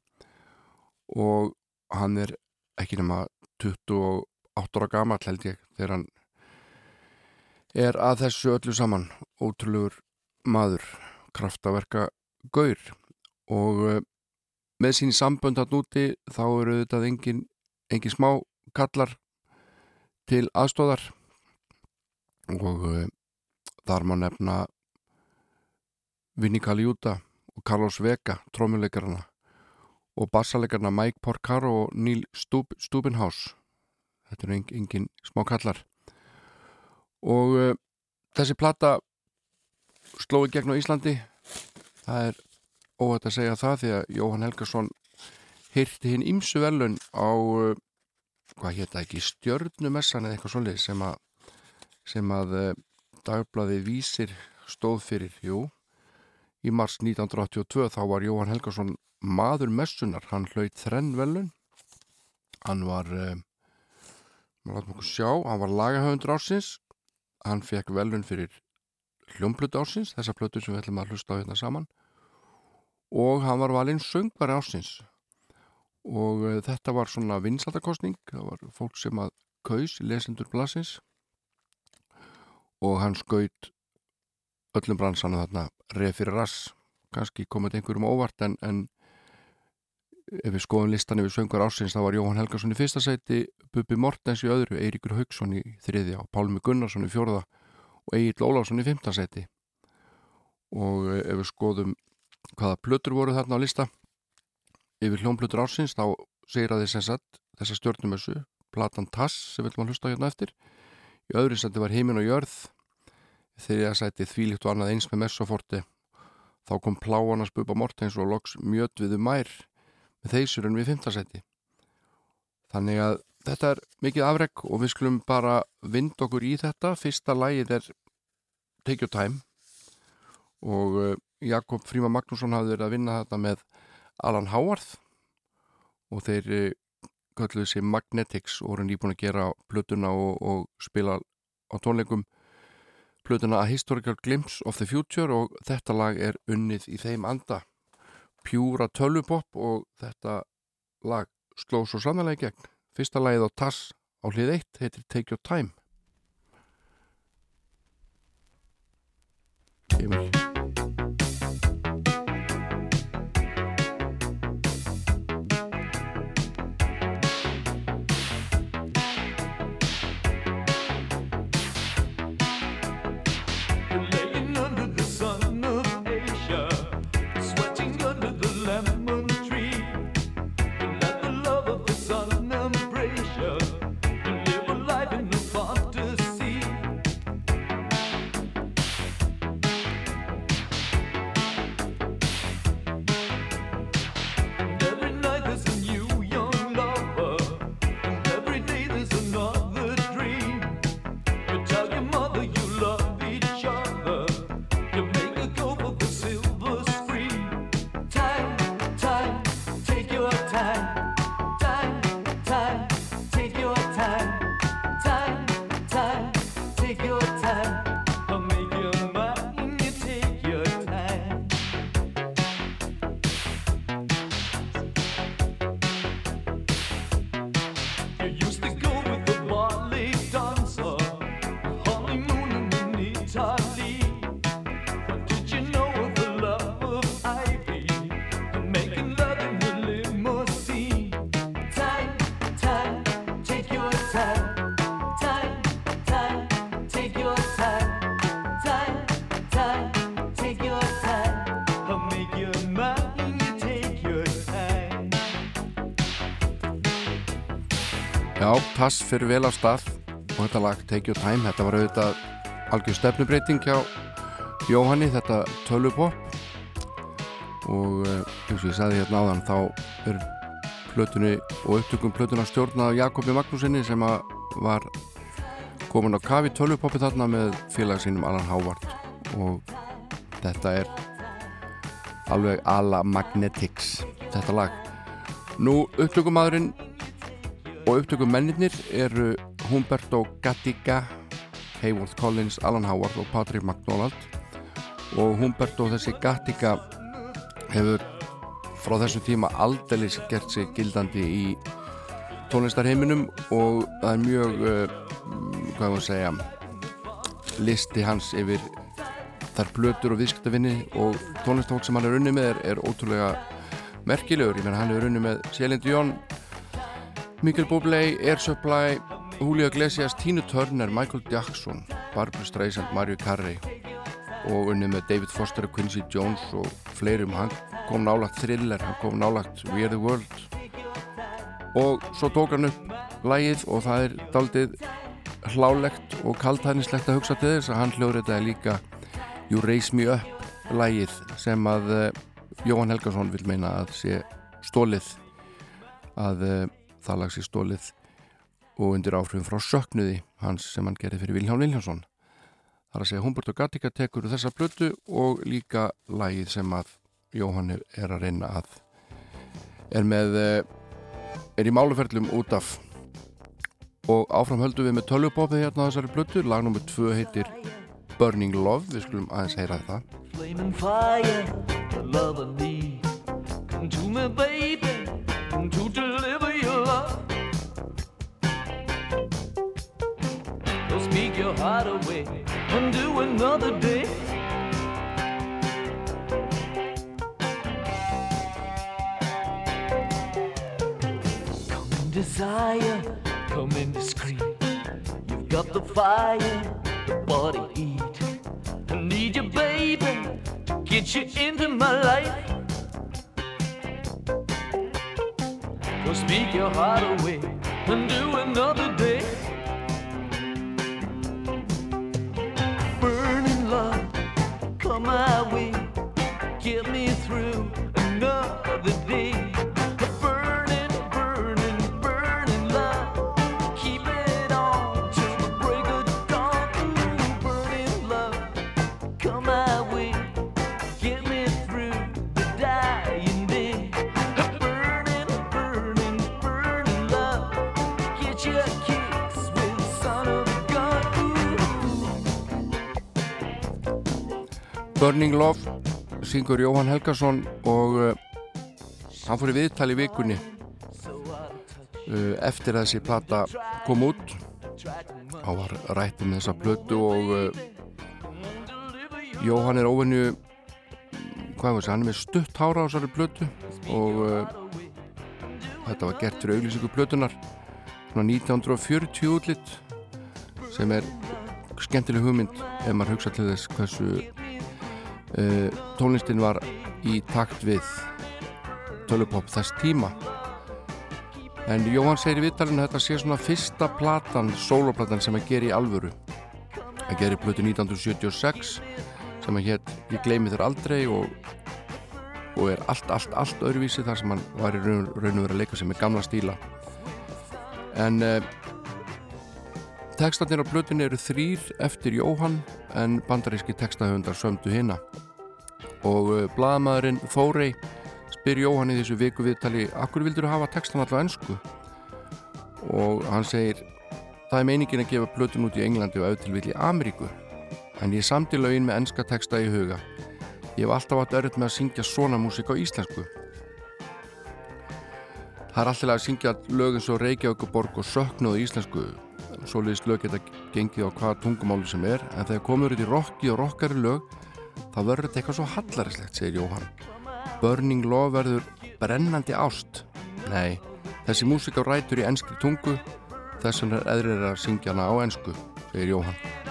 og hann er ekki nema 28 ára gamall held ég þegar hann er að þessu öllu saman ótrúlegur maður kraftaverka gaur. Og uh, með sín sambönd að núti þá eru þetta engin, engin smá kallar til aðstóðar og uh, þar má nefna Vinnie Caliuta og Carlos Vega trómuleikarna og bassalegarna Mike Porcaro og Neil Stub Stubinhaus þetta eru engin, engin smá kallar og uh, þessi plata slói gegn á Íslandi. Það er óhætt að segja það því að Jóhann Helgason hýrti hinn ímsu velun á uh, hvað hétta ekki stjörnumessan eða eitthvað svolítið sem að sem að uh, dagbladið vísir stóð fyrir, jú í mars 1982 þá var Jóhann Helgason maður messunar, hann hlaut þrenn velun hann var maður látum okkur sjá, hann var lagahöfundur ásins hann fekk velun fyrir hljómblötu ásins, þessa blötu sem við ætlum að hlusta á hérna saman og hann var valinn söngvari ásins og uh, þetta var svona vinsaldakostning, það var fólk sem að kaus lesendur blasins og hann skaut öllum bransana þarna reið fyrir rass, kannski komið einhverjum óvart en, en ef við skoðum listan yfir söngar ásins þá var Jóhann Helgarsson í fyrsta sæti Bubi Mortens í öðru, Eiríkur Haugsson í þriðja og Pálmi Gunnarsson í fjórða og Egil Óláfsson í fymta sæti. Og ef við skoðum hvaða plötur voru þarna á lista yfir hljómplötur ásins þá segir að þess að þessa stjórnumessu Platan Tass sem viljum að hlusta hérna eftir í öðru sæti var Heimin og Jörð það sæti þvílikt og annað eins með messoforti þá kom Pláanas Buba Mortens og loks mjöt viðu mær með þeisurinn við fymtasæti þannig að þetta er mikið afreg og við skulum bara vind okkur í þetta. Fyrsta lægið er Take Your Time og uh, Jakob Fríma Magnússon hafði verið að vinna þetta með Alan Howard og þeir uh, kölluðu sér Magnetics og voru nýbúin að gera plötuna og, og spila á tónleikum. Plötuna A Historical Glimpse of the Future og þetta lag er unnið í þeim anda pjúra tölvupopp og þetta lag sló svo sannlega í gegn. Fyrsta lagið á Tass á hlið 1 heitir Take Your Time. Kemur. Já, Tass fyrir vel á stað og þetta lag Take Your Time, þetta var auðvitað algjör stefnubreiting hjá Jóhanni, þetta tölvupop. Og eh, eins og ég sagði hérna áðan þá er plötunni og upptökum plötuna stjórnað Jakobi Magnúsinni sem var komin á kafi tölvupopi þarna með félag sínum Alan Howard. Og þetta er alveg ala Magnetics þetta lag. Nú upptökumadurinn og upptökumennir eru Humberto Gatica Hayworth Collins, Alan Howard og Patrick McDonald. Og Humberto þessi Gatica hefur frá þessum tíma aldeilis gert sig gildandi í tónlistarheiminum og það er mjög uh, hvað var að segja listi hans yfir þar blötur og viðskiptavinni og tónlistafólk sem hann er unni með er, er ótrúlega merkilegur, ég menna hann er unni með Celine Dion Mikael Bublé, Air Supply Julio Iglesias, Tina Turner, Michael Jackson Barbra Streisand, Mario Carey og unni með David Foster Quincy Jones og fleirum. Hann kom nálagt Thriller, hann kom nálagt We Are The World. Og svo tók hann upp lægið og það er daldið hlálegt og kaltænislegt að hugsa til þess að hann hljóður þetta líka. You Raise Me Up lægið sem að uh, Jóhann Helgason vil meina að sé stólið að uh, það lag sé stólið og undir áhrifum frá söknuði hans sem hann gerði fyrir Vilhján Viljánsson þar að segja Humberto Gatica tekur þessa blötu og líka lægið sem að Jóhann er að reyna að er með uh, er í máluferlum út af. Og áfram höldum við með tölvupopið hérna þessari blötu, lag nr. 2 heitir Burning Love, við skulum aðeins heyra þetta. Flaming fire, the love I need. Come to me, baby, come to deliver your heart away and do another day. Come in desire, come in discreet. You've got the fire, the body heat. I need you, baby, to get you into my life. Go speak your heart away and do another day. Love, come my way, get me through another day. Burning Love syngur Jóhann Helgason og uh, hann fór í viðtali í vikunni uh, eftir að þessi plata kom út. Þá var rætt um þessa plötu og uh, Jóhann er óvenju hvað var þessi, hann er með stutt hára á þessari plötu og þetta var gert fyrir auglýsingu plötunar svona 1940 útlitt sem er skemmtileg hugmynd ef maður hugsa til þess hversu uh, tónlistin var í takt við tölupop þess tíma. En Jóhann segir í vittalinu að þetta sé svona fyrsta platan, soloplatan sem að gera í alvöru. Að gera í plötu 1976 sem að hétt Ég gleymi þér aldrei og, og er allt, allt, allt öðruvísi þar sem hann var í raun, raun og verið að leika sig með gamla stíla. En uh, Tekstarnir á blötunni eru þrýr eftir Jóhann en bandaríski tekstahöfundar sömdu hinna. Og uh, blaðamæðurinn Þórei spyr Jóhann í þessu viku viðtali Akkur vildur þú hafa tekstan alltaf ennsku? Og hann segir Það er meiningin að gefa blötun út í Englandi og auðvitað vil í Ameríku. En ég samti lögin með ennska teksta í huga. Ég hef alltaf átt örð með að syngja svona músík á íslensku. Það er alltaf að syngja lögin svo Reykjavíkuborg og söknuð á íslensku svoleiðis lög geta gengið á hvaða tungumáli sem er en þegar komur út í rocki og rockari lög þá verður þetta eitthvað svo hallarislegt segir Jóhann. Burning Love verður brennandi ást. Nei, þessi músík á rætur í enskri tungu þess vegna er eðrir að syngja hana á ensku segir Jóhann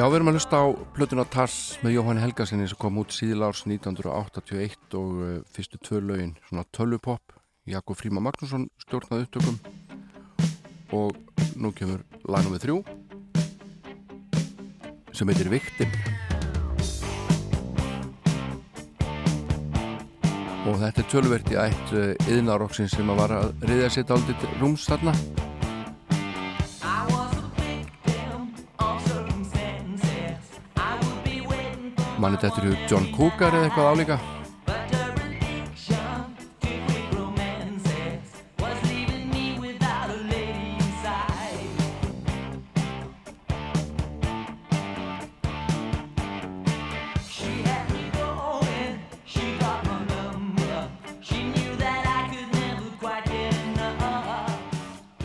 Já, við erum að hlusta á plötuna Tass með Jóhann Helgasinni sem kom út síðla árs 1981 og uh, fyrstu tvö lögin, svona tölvupopp Jakob Fríma Magnússon stjórnaði upptökum. Og nú kemur lagnum við þrjú sem heitir Viktim og þetta er tölverti ætt uh, yðnarokksin sem að var að reyða sér aldrei rúms þarna manni þetta eru John Cougar eða eitthvað álíka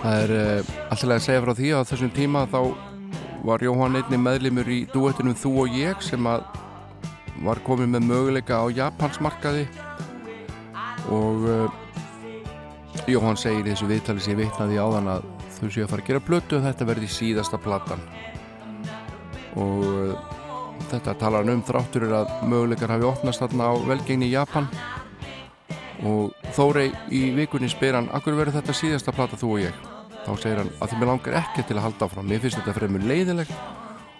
Það er uh, alltaf að segja frá því að þessum tíma þá var Jóhann einni meðlimur í duettinum Þú og ég sem að var komin með möguleika á Japansmarkaði og uh, Jóhann segir þessu viðtali sem ég vitnaði áðan að þau séu að fara að gera blötu og þetta verði síðasta platan. Og uh, þetta talar um þráttur er að möguleikar hafi opnast þarna á velgengni í Japan. Og Þórei í vikunni spyr hann Akkur verður þetta síðasta plata þú og ég? Þá segir hann að því mér langar ekki til að halda áfram. Mér finnst þetta fremur leiðilegt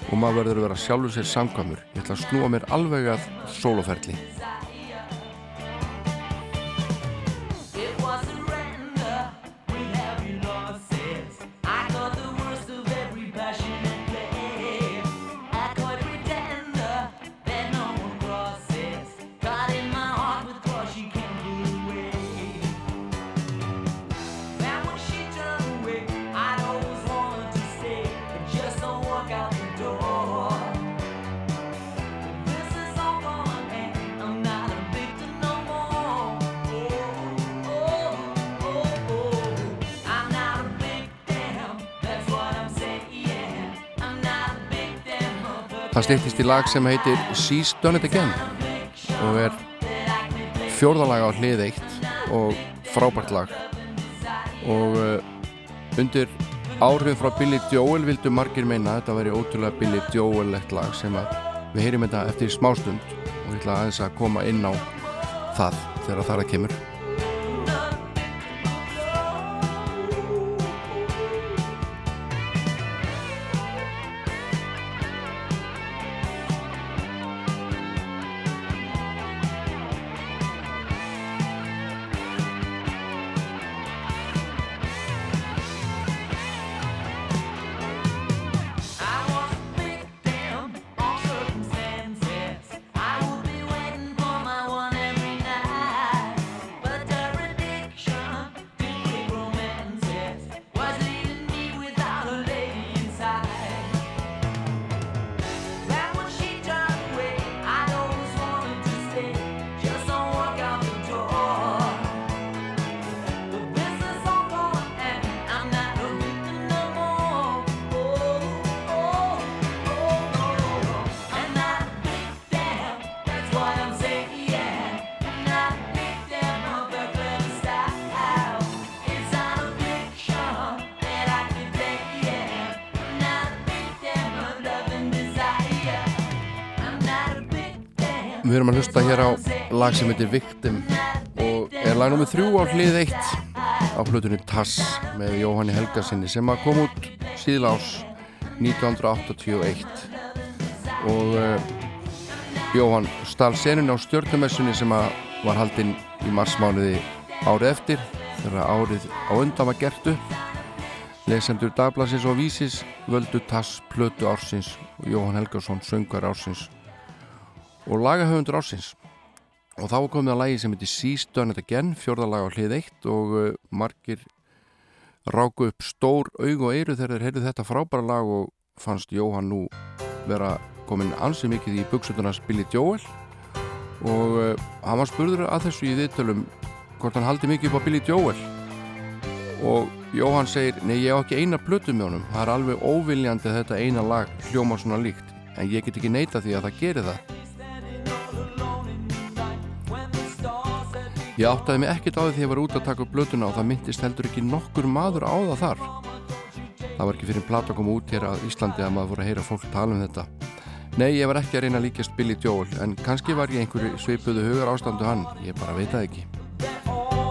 og maður verður að vera sjálfur sér samkvæmur. Ég ætla að snúa mér alveg að sóloferli Það stýttist í lag sem heitir She's Done It Again og er fjórðalag á hlið eitt og frábært lag. Og uh, undir áhrif frá Billy Joel vildu margir meina þetta væri ótrúlega Billy Joel-legt lag sem að við heyrim þetta eftir smástund og ég ætla aðeins að koma inn á það þegar það er að kemur Við erum að hlusta hér á lag sem heitir Victim og er lag nummið þrjú á hlið eitt á hlutunni Tass með Jóhanni Helgarsinni sem að kom út síðla ás 1981 og uh, Jóhann stál senun á stjórnumessunni sem að var haldinn í marsmánuði árið eftir þegar árið á undan var gert upp. Lesendur dagblasins og vísis völdu Tass plötu ársins og Jóhann Helgarsson söngar ársins og lagahöfundur ársins. Og þá komið að lagi sem heitir She's Done It Again fjórðalag á hlið eitt og uh, margir ráku upp stór aug og eyru þegar þeir heyrðu þetta frábæra lag og fannst Jóhann nú vera komin ansið mikið í buksutunars Billy Joel. Og uh, hann var spurður að þessu í viðtölum hvort hann haldi mikið upp á Billy Joel. Og Jóhann segir nei ég á ekki eina plötu með honum. Það er alveg óviljandi að þetta eina lag hljóma svona líkt en ég get ekki neita því að það gerir það Ég áttaði mig ekkert á því þegar ég var út að taka upp blötuna og það myndist heldur ekki nokkur maður á það þar. Það var ekki fyrir plata að koma út hér að Íslandi að maður voru að heyra fólk tala um þetta. Nei, ég var ekki að reyna að líkjast Billy Joel, en kannski var ég einhverju svipuðu hugar ástandu hann, ég bara veit það ekki.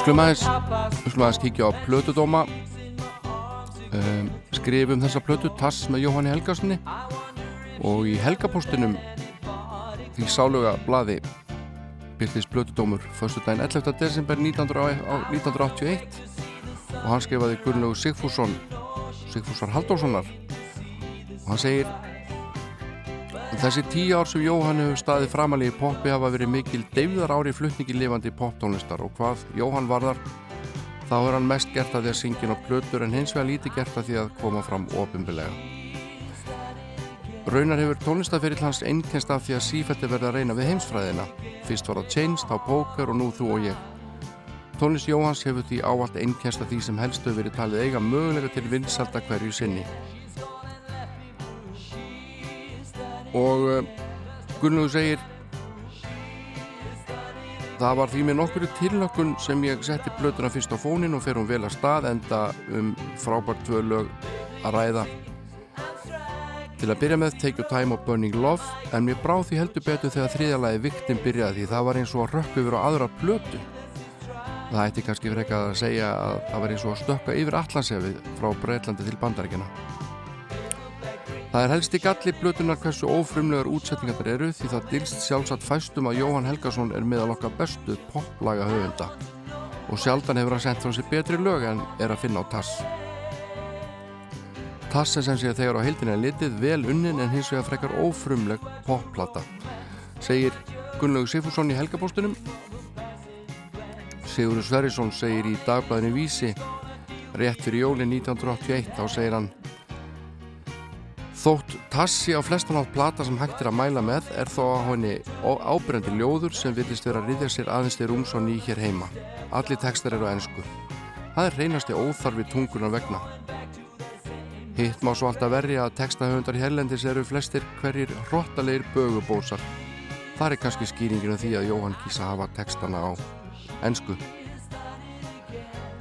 Við skulum aðeins, við skulum aðeins kíkja á plötudóma. Um, skrifum þessa plötu Tass með Jóhanni Helgarssoni og í Helgapóstinum því sáluga blaði byrtist plötudómur fyrstu daginn 11. desember 1900 á 1981 og hann skrifaði Gunnlaugur Sigfússon Sigfússon Halldórssonar. Og hann segir Þessi tíu ár sem Jóhann hefur staðið framalega í poppi hafa verið mikil deyfðar ári flutningi lifandi poptónlistar og hvað Jóhann varðar þá er hann mest gert að því að syngja á plötur en hins vegar lítið gert að því að koma fram ofinbilega. Raunar hefur tónlistaferill hans einnkenst af því að sífætti verða að reyna við heimsfræðina. Fyrst var það Chains, þá Poker og nú þú og ég. Tónlist Jóhanns hefur því ávallt einnkenst af því sem helst hefur verið talið eiga mögulega til vinsalda hverju sinni. Og uh, Gunnlaugur segir það var því með nokkuru tilökkun sem ég setti blötuna fyrst á fónin og fer hún vel að stað enda um frábært tvö lög að ræða. Til að byrja með Take Your Time og Burning Love en mér brá því heldur betur þegar þriðalagi viktin byrjaði því það var eins og að rökku yfir á aðra blötu það ætti kannski eitthvað að segja að það var eins og að stökka yfir allansefið frá Breitlandi til Bandaríkjana Það er helst í galli blötunar hversu ófrumlegar útsetningar eru því það dilst sjálfsagt fæstum að Jóhann Helgason er meðal okkar bestu poplaga höfunda og sjaldan hefur hann sendt frá sér betri lög en er að finna á Tass. Tass er sem sé að þegar á heildinni er litið vel unnin en hins vegar frekar ófrumleg popplata, segir Gunnlaugur Sifússon í Helgabóstunum. Sigurður Sverrisson segir í dagblæðinu Vísi rétt fyrir jólinn 1981 þá segir hann Þótt tassi á flestan átt plata sem hægt er að mæla með er þó á henni ábyrjandi ljóður sem vilist vera að riðja sér aðeins til rúms og ný hér heima. Allir textar eru á ennsku. Það er reynasti óþarfi tungunar vegna. Hitt má svo alltaf verja að textahöfundar hérlendis eru flestir hverjir hrottalegir bögubósar. Það er kannski skýringinu því að Jóhann kýsa að hafa textana á ennsku.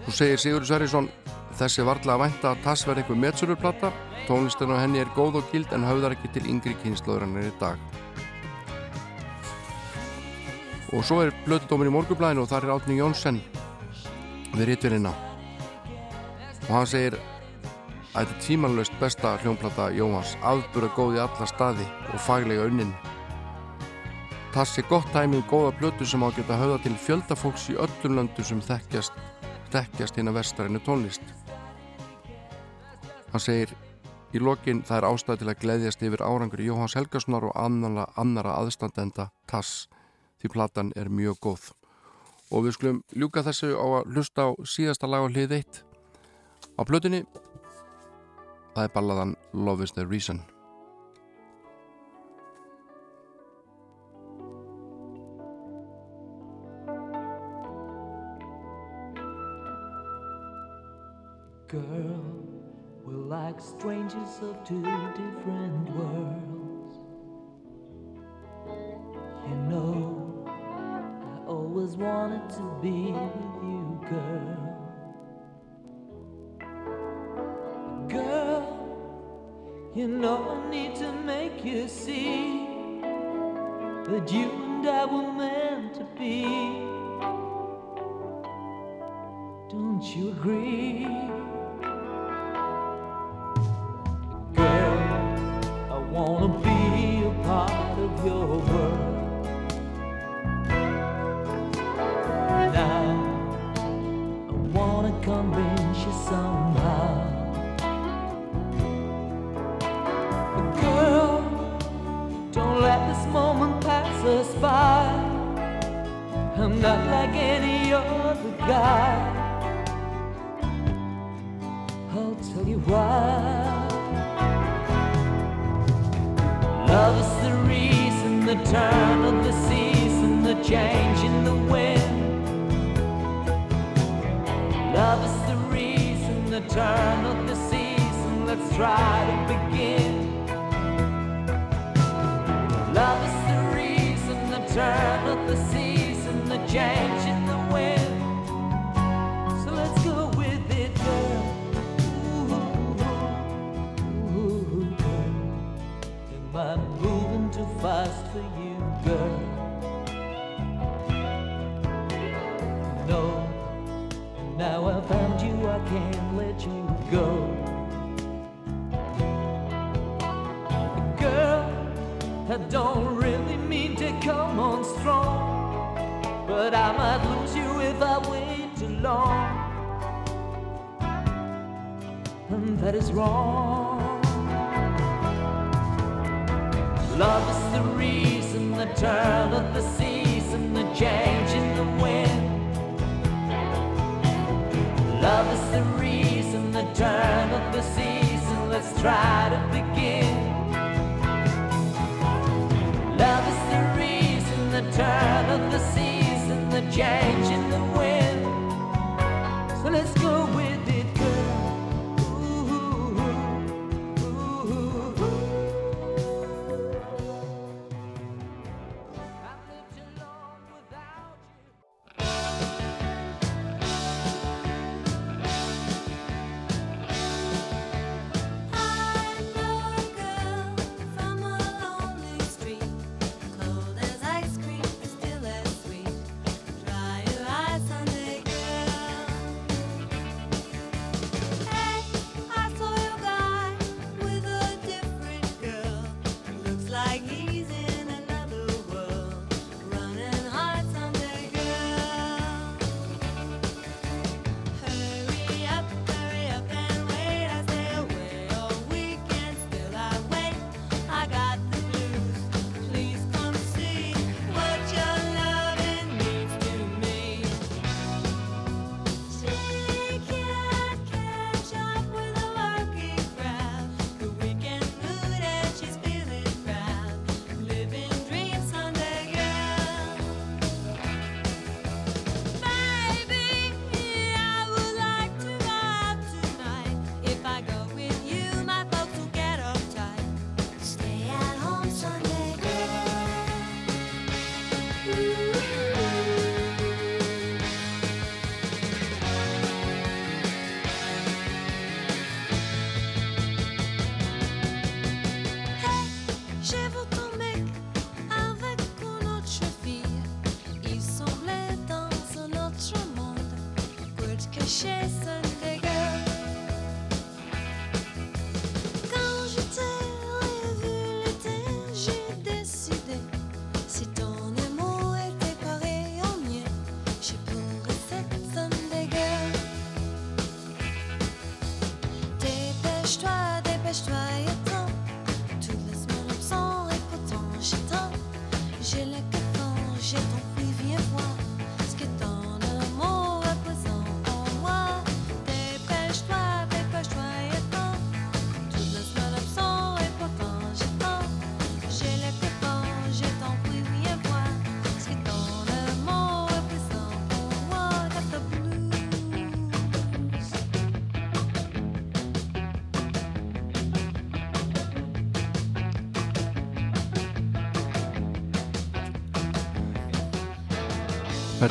Þú segir Sigur Sverrisson þessi varla að vænta að tass verði einhver metsururplata tónlistin á henni er góð og gild en höfðar ekki til yngri er í dag. Og svo er blötudóminn í morgublæðinu og þar er Átni Jónsson við ritverina og hann segir að þetta er tímanlaust besta hljónplata Jóhans afbúra góð í alla staði og faglega unnin. Tassi gott dæmi um góða blötu sem á geta höfða til fjöldafólks í öllum löndu sem þekkjast, þekkjast hérna vestarinu tónlist. Hann segir í lokin það er ástæð til að gleyðjast yfir árangur Jóhans Helgarssonar og annara, annara aðstandenda Tass því platan er mjög góð. Og við skulum ljúka þessu á að hlusta á síðasta lag á hlið 1 á blötunni. Það er balladan Love is the Reason. Girl, like strangers of two different worlds. You know, I always wanted to be with you, girl. Girl, you know I need to make you see that you and I were meant to be. Don't you agree? wanna be a part of your world. Now I wanna convince you somehow. But girl, don't let this moment pass us by. I'm not like any other guy. I'll tell you why. Love is the reason, the turn of the season, the change in the wind. Love is the reason, the turn of the season. Let's try to begin. Love is the reason, the turn of the season, the change in the wind. So let's go with it, girl. Am moving too fast for you, girl? No. Now I've found you, I can't let you go. Girl, I don't really mean to come on strong, but I might lose you if I wait too long. And that is wrong. The reason, the turn of the season, the change in the wind. Love is the reason, the turn of the season. Let's try to begin. Love is the reason, the turn of the season, the change in the wind. So let's go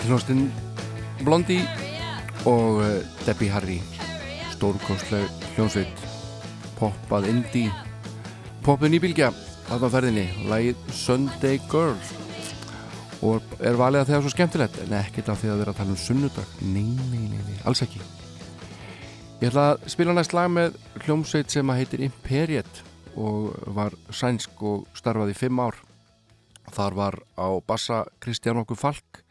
hljóstinn Blondie og uh, Debbie Harry stórkostleg hljónsveit poppað indie poppin í bylgja þarna ferðinni lagið Sunday Girl. Og er valið að það er svo skemmtilegt? En ekkert af því að vera að tala um sunnudag. Nei, nei, nei, nei, alls ekki. Ég ætla að spila næst lag með hljómsveit sem að heitir Imperiet og var sænsk og starfaði í fimm ár. Þar var á bassa Kristján okkur Falk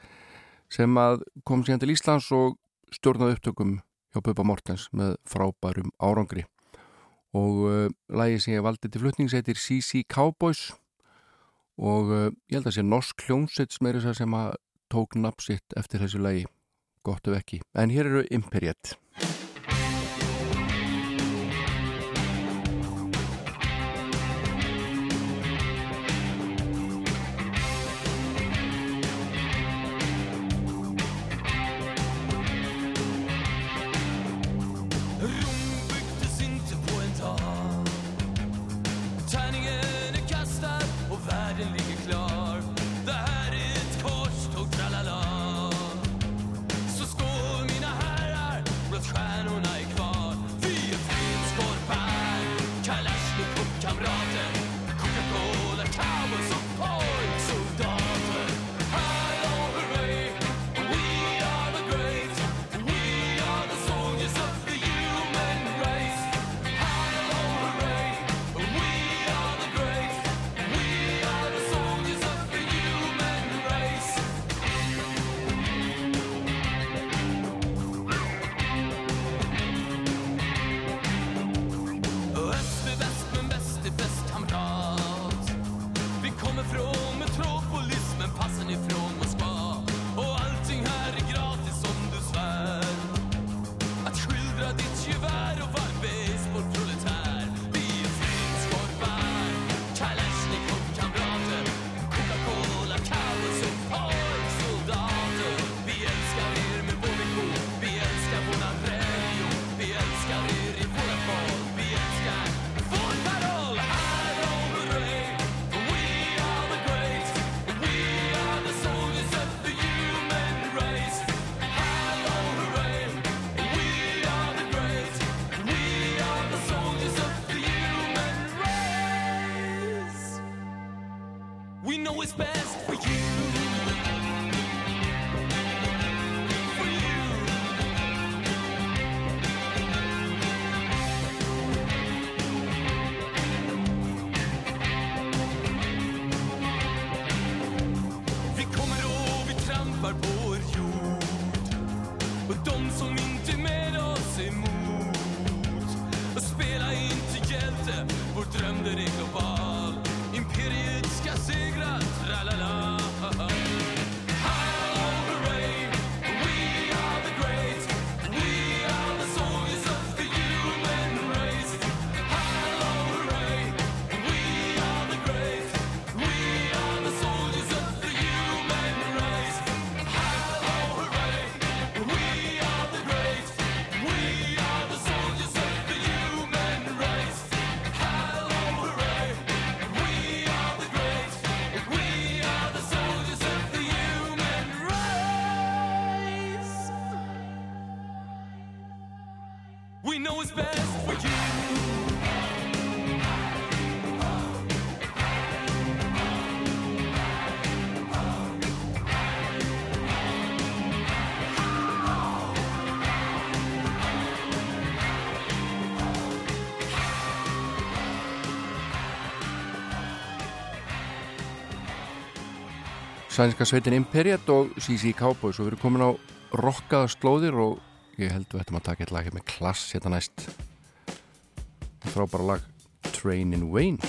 sem að kom síðan til Íslands og stjórnaði upptökum hjá Bubba Mortens með frábærum árangri. Og eh, uh, lægi sem ég valdi til flutning setir CC Cowboys. Og uh, ég held að sé norsk hljómsveits meira þess að sem að tók nabbsitt eftir þessu lægi gott ef ekki, en hér eru Imperiet. Sænska sveitin Imperiet og CC Cowboys. Og við erum komin á rockaða slóðir og ég held við ættum að taka eitt lag hérna með klass hérna næst. Þrábara lag Trainin' Wayne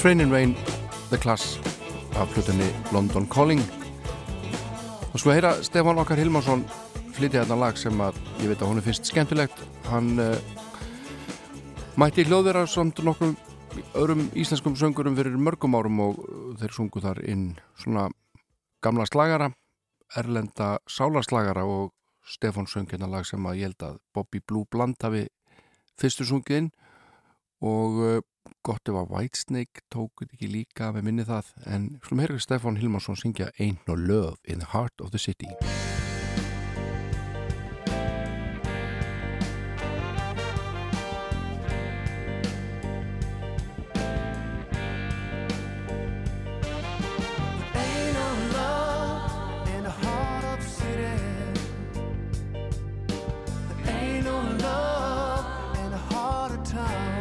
Trainin' Rain, The Class af hlutinni London Calling. Og svo að heyra Stefan Okkar Hilmarsson flytja þetta lag sem að ég veit að hún er finnst skemmtilegt. Hann uh, mætti hljóðvera samt nokkur öðrum íslenskum söngurum fyrir mörgum árum og þeir sungu þar inn svona gamla slagara erlenda sálarslagara og Stefan söng hérna lag sem að ég held að Bobby Blue Bland hafi fyrstu sungið inn og eh, gott ef að Whitesnake tókut ekki líka með minni það en slúm herri Stefan Hilmarsson syngja Ain't No Love in the Heart of the City. Time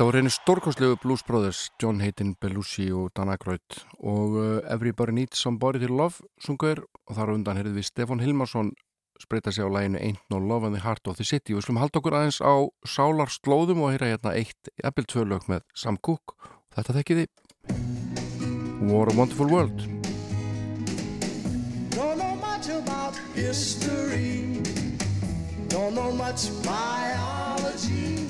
Þetta voru einu stórkostlegu Blues Brothers, John Hayden Belushi og Dan Aykroyd og uh, Everybody Needs Somebody to Love sungur og þar undan heyrðum við Stefan Hilmarsson spreita sig á læginu Ain't No Love in the Heart of the City. Við slum halda okkur aðeins á sálarslóðum og heyra hérna eitt eppil tvö lög með Sam Cooke. Þetta þekkiði War a Wonderful World. Don't know much about history. Don't know much biology.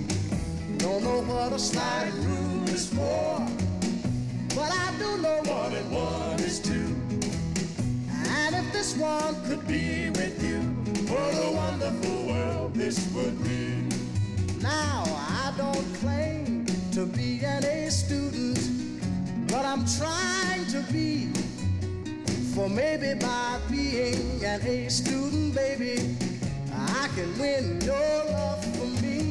Don't know what a slide rule is for. But I do know one and one is two. And if this one could be with you, what a wonderful world this would be. Now, I don't claim to be an A student, but I'm trying to be. For maybe by being an A student, baby, I can win your love for me.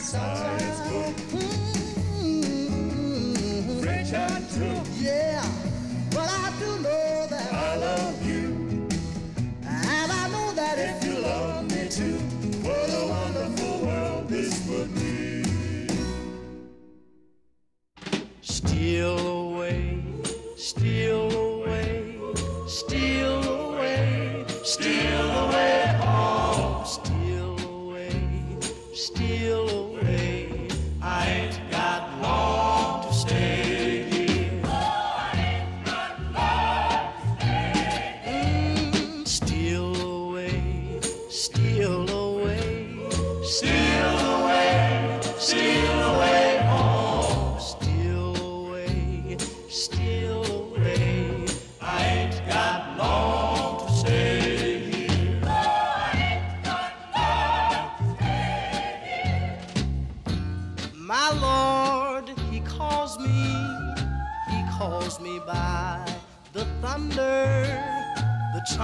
size. Mm-hmm. Yeah.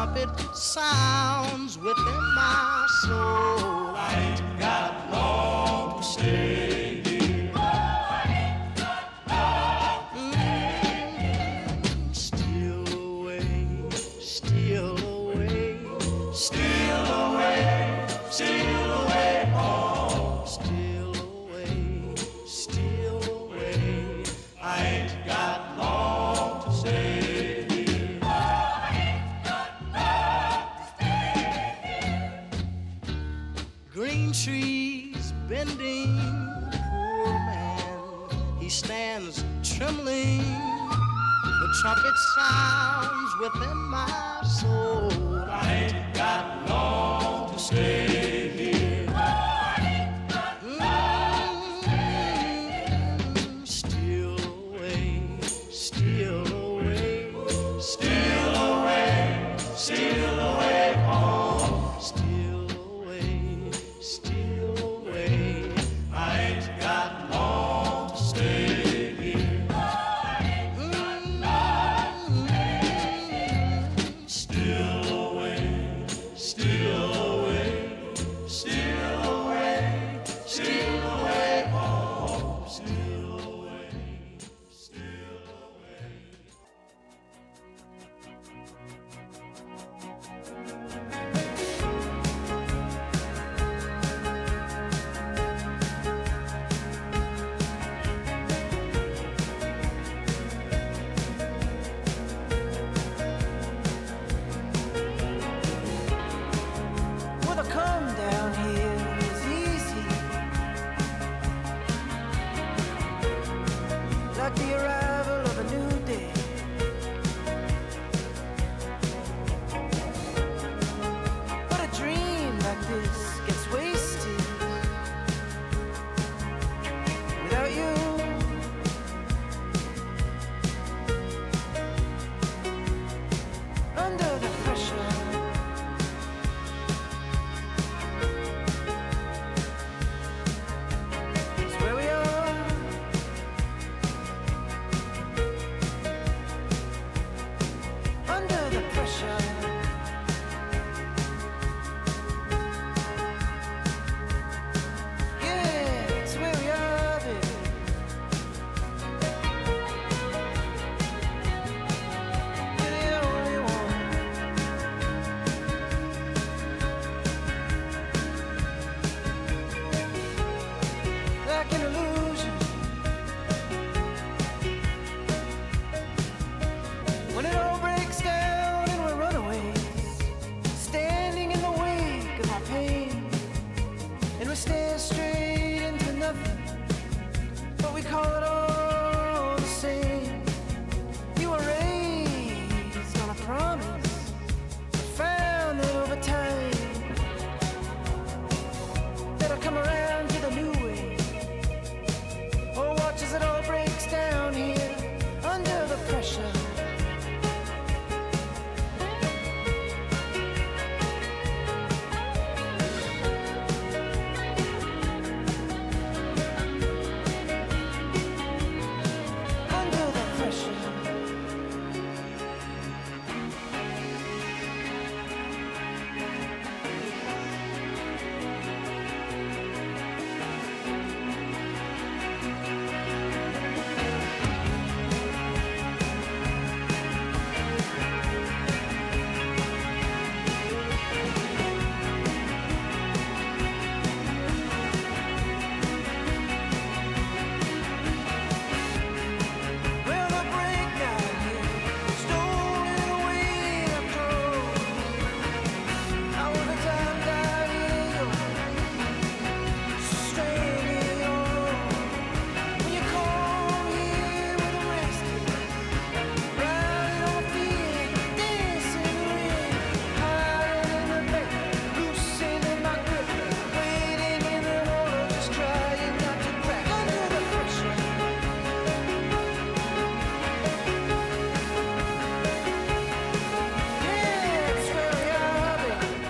Trumpet sounds within my soul. arms within my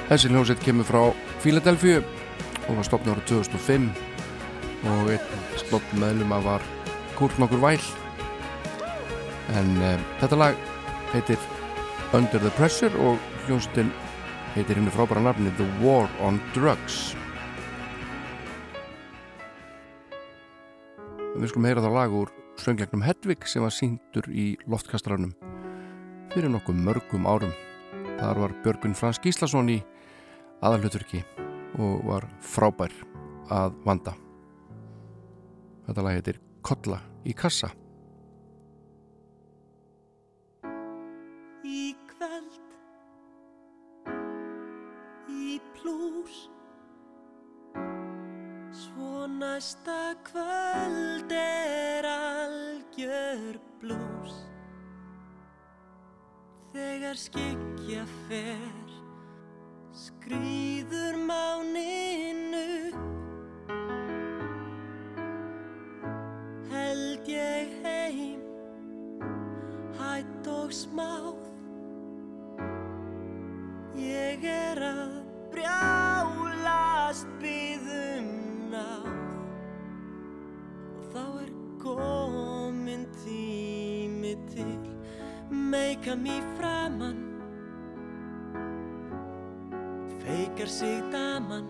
Þessi hljómsveit kemur frá Philadelphia og var stopnið ára 2005 og einn stopn meðlum að var Kurt nokkur væl en uh, þetta lag heitir Under the Pressure og hljómsveitin heitir henni frábæra nafni The War on Drugs. Við skulum heyra það lag úr sönglegnum Hedvig sem var síndur í loftkastranum fyrir nokkuð mörgum árum Þar var Björgun Frans Gíslason í aðalhuturki og var frábær að vanda. Þetta lag heitir Kolla í kassa. Í kvöld Í plús Svo næsta kvöld er algjör blús Þegar skikja fer. Skrýður máninu. Held ég heim Hætt og smáð. Ég er að brjálast byðum náð. Og þá er komin tími til Meika mér framann Feikar sig daman.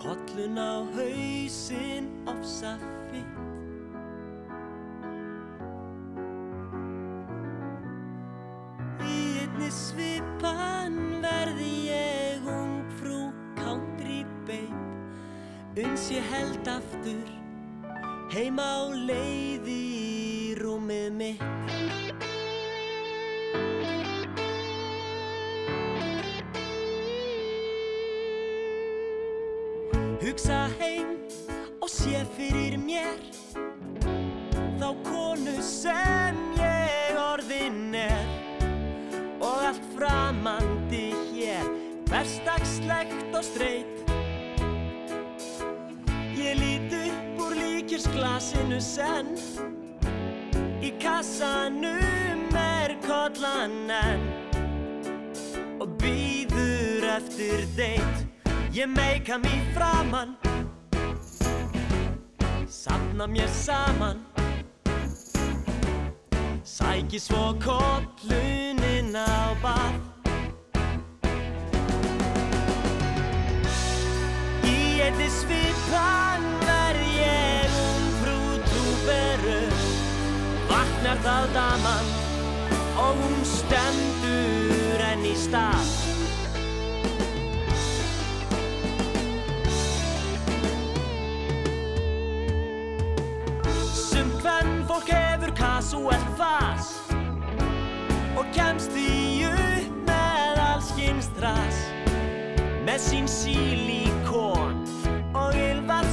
Kollun á hausinn ofsa fitt Í einni svipan verði ég ung frú country babe. Uns ég held aftur heim á leiði rúmið mitt. Hugsa heim og sé fyrir mér þá konu sem ég orðin er. Og allt framandi hér hversdagslegt og streit Ég lít upp úr líkjursglasinu senn kassanum er kollan enn Og býður eftir deitt Ég meika mér framann Safna mér saman. Sæki svo kollunin á bað. Í einni svipan Það daman og hún stendur enn í stað. Sum hvern fólk hefur kasuelt fas Og kemst því upp með allskins þras Með sín sílíkon og ylvatspröfu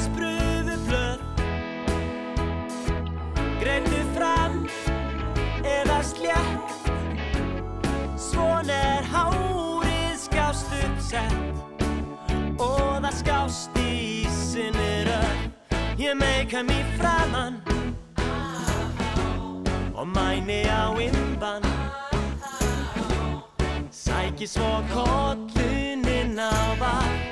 slétt. Svon er hárið skást uppsett. Og það skást í sinni röð Ég meika mér framann Og mæni á imban. Sæki svo kolluninn á bar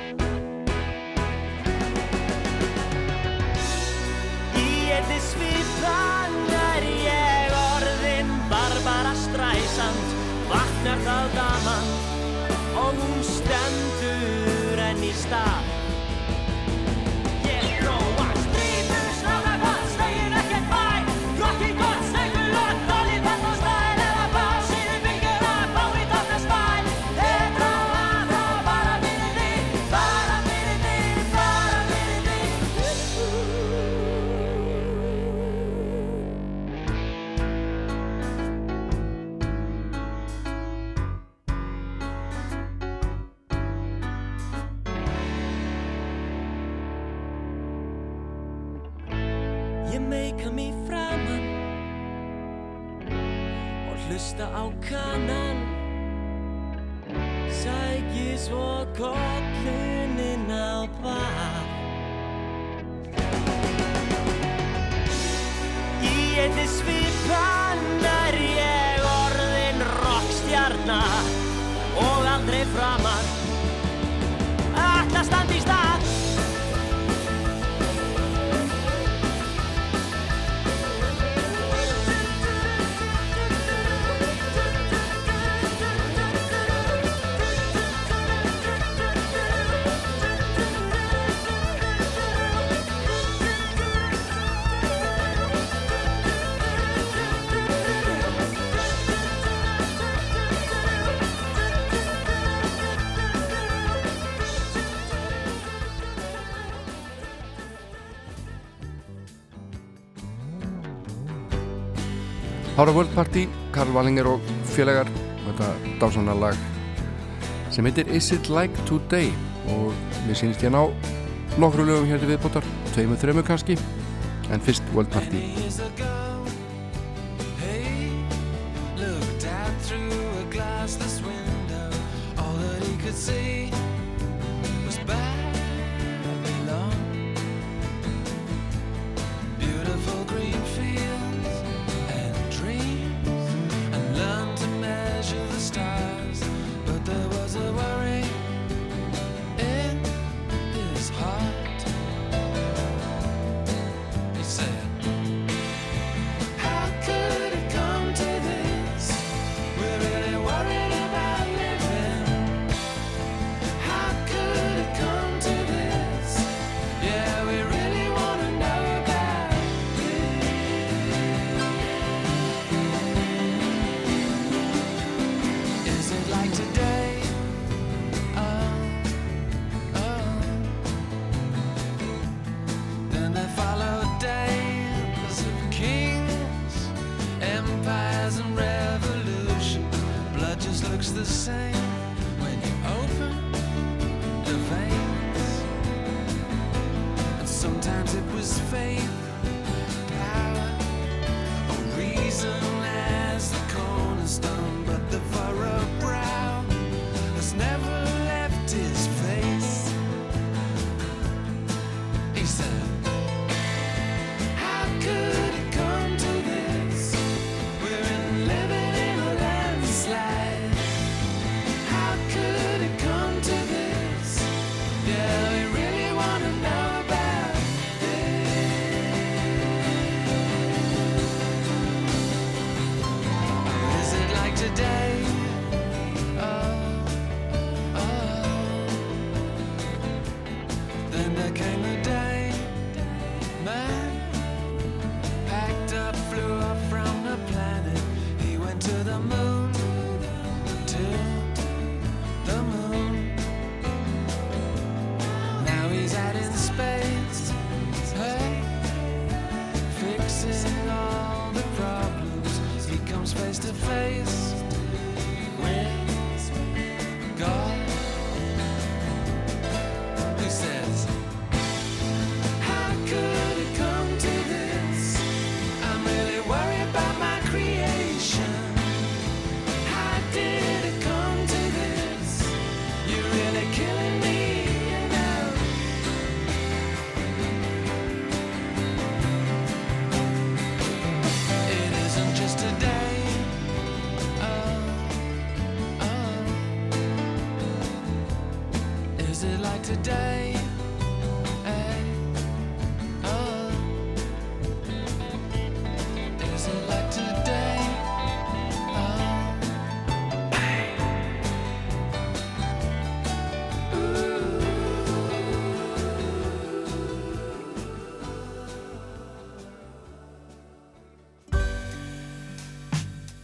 stendur enn í svo Hára World Party, Karl Wallinger og félagar og þetta dásanna lag sem heitir Is It Like Today? Og mér sýnist ég ná nokkru lögum hér til viðbótar tveimu, þremu kannski en fyrst World Party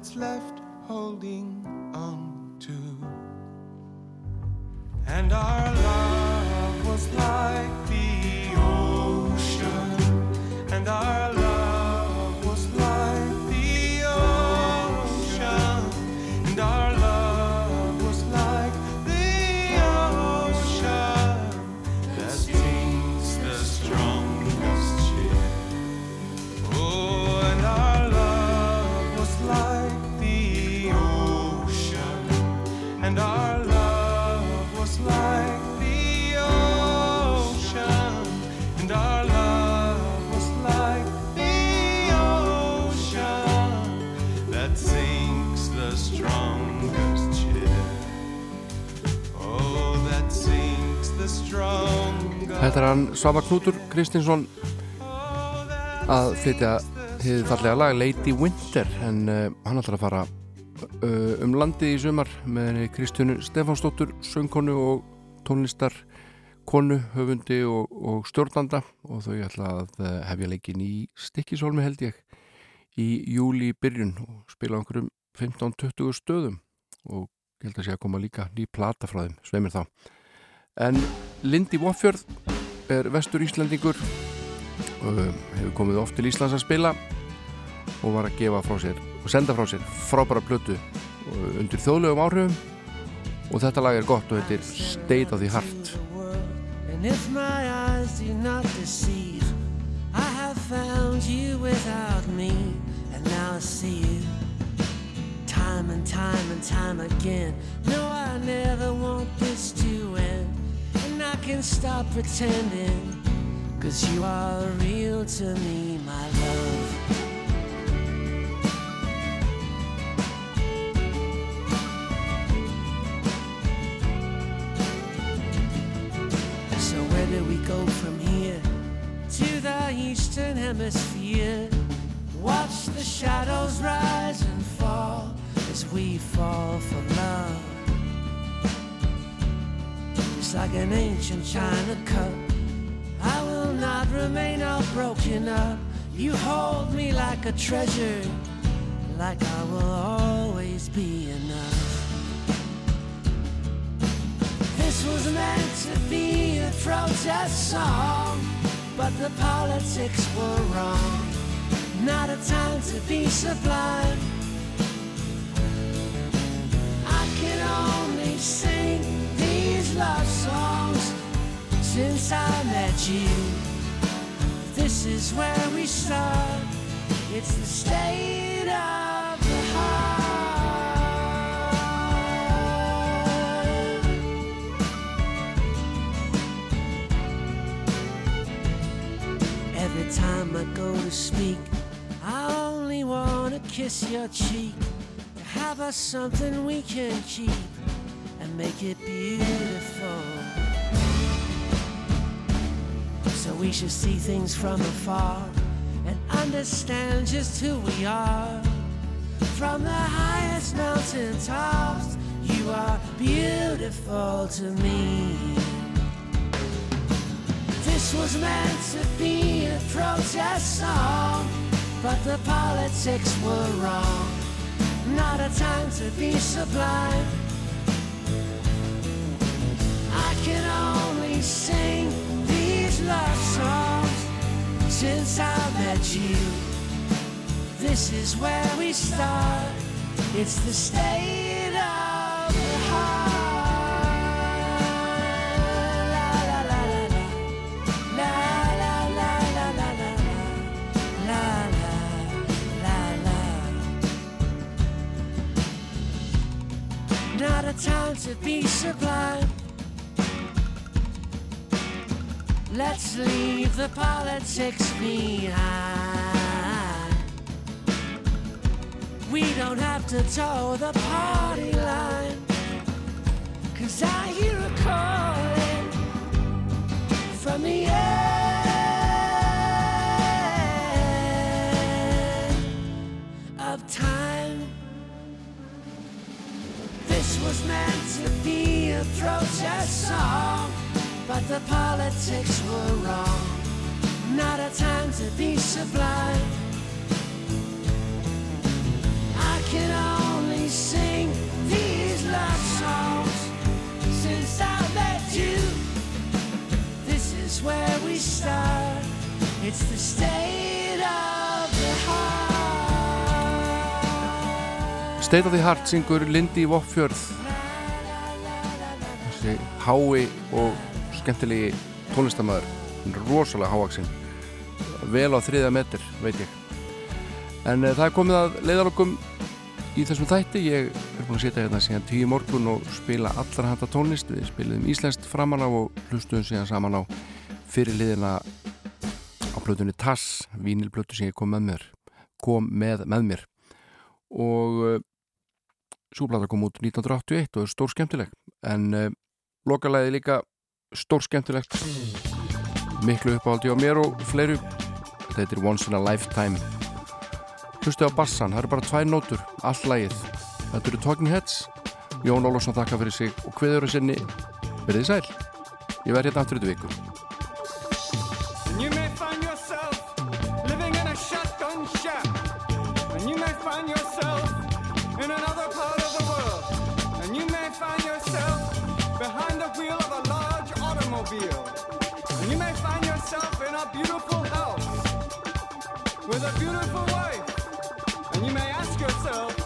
what's left. hann Svafa Knútur Kristinsson að flytja þið þarlega lag Lady Winter en uh, hann ætlar að fara uh, um landið í sumar með Kristjánu Stefánsdóttur söngkonu og tónlistar konu, höfundi og, og stjórnanda. Og þau ætla að eh, hefja leikin í stikkisólmi held ég í júli byrjun og spila okkur um 15-20 stöðum. Og held að sé að koma líka ný plata frá þeim, sveimir þá. En Lindi Vofjörð er vestur Íslandingur um, hefur komið oft til Íslands að spila og var að gefa frá sér og senda frá sér frábæra blötu uh, undir þjóðlegum áhrifum. Og þetta lag er gott og heitir State of the Heart. And if my eyes do not deceive I have found you without me And now I see you Time and time and time again. No I never want this to end. I can stop pretending, cause you are real to me, my love. So where do we go from here? To the eastern hemisphere. Watch the shadows rise and fall as we fall for love. Like an ancient china cup. I will not remain all broken up. You hold me like a treasure, like I will always be enough. This was meant to be a protest song, but the politics were wrong. Not a time to be sublime. I can only these love songs since I met you. This is where we start. It's the state of the heart. Every time I go to speak, I only want to kiss your cheek. Have us something we can keep and make it beautiful. We should see things from afar and understand just who we are. From the highest mountain tops, you are beautiful to me. This was meant to be a protest song, but the politics were wrong. Not a time to be sublime. I can only sing love songs since I met you. This is where we start. It's the state of the heart. La la la la la. La la la la la la la. La la la la. Not a time to be sublime. Let's leave the politics behind. We don't have to toe the party line. Cause I hear a calling from the end of time. This was meant to be a protest song, but the politics were wrong. Not a time to be sublime. I can only sing these love songs since I met you. This is where we start. It's the state of the heart. State of the Heart syngur Lindy Voffjörð þessi hái og skemmtilegi tónlistamæður rosalega hávaksinn vel á þriða metr, veit ég. En uh, það er komið að leiðalokum í þessum þætti. Ég er búin að setja hérna síðan tíu morgun og spila allar handa tónlist. Við spiliðum íslenskt framan á og hlustuðum síðan saman á fyrirliðina á plötunni Tass vínilplötu sem ég kom með mér kom með með mér. Og uh, súplata kom út 1981 og er stór skemmtileg en uh, lokalæði líka stór skemmtilegt miklu uppáhaldi á mér og fleiru. Þetta heitir Once in a Lifetime. Hlustu á bassan, það eru bara tvær nótur allt lægið, þetta eru Talking Heads. Jón Ólafsson þakka fyrir sig og hviður að sinni, verðið sæl. Ég verð hérna aftur í viku automobile. And you may find yourself in a beautiful house with a beautiful wife. And you may ask yourself,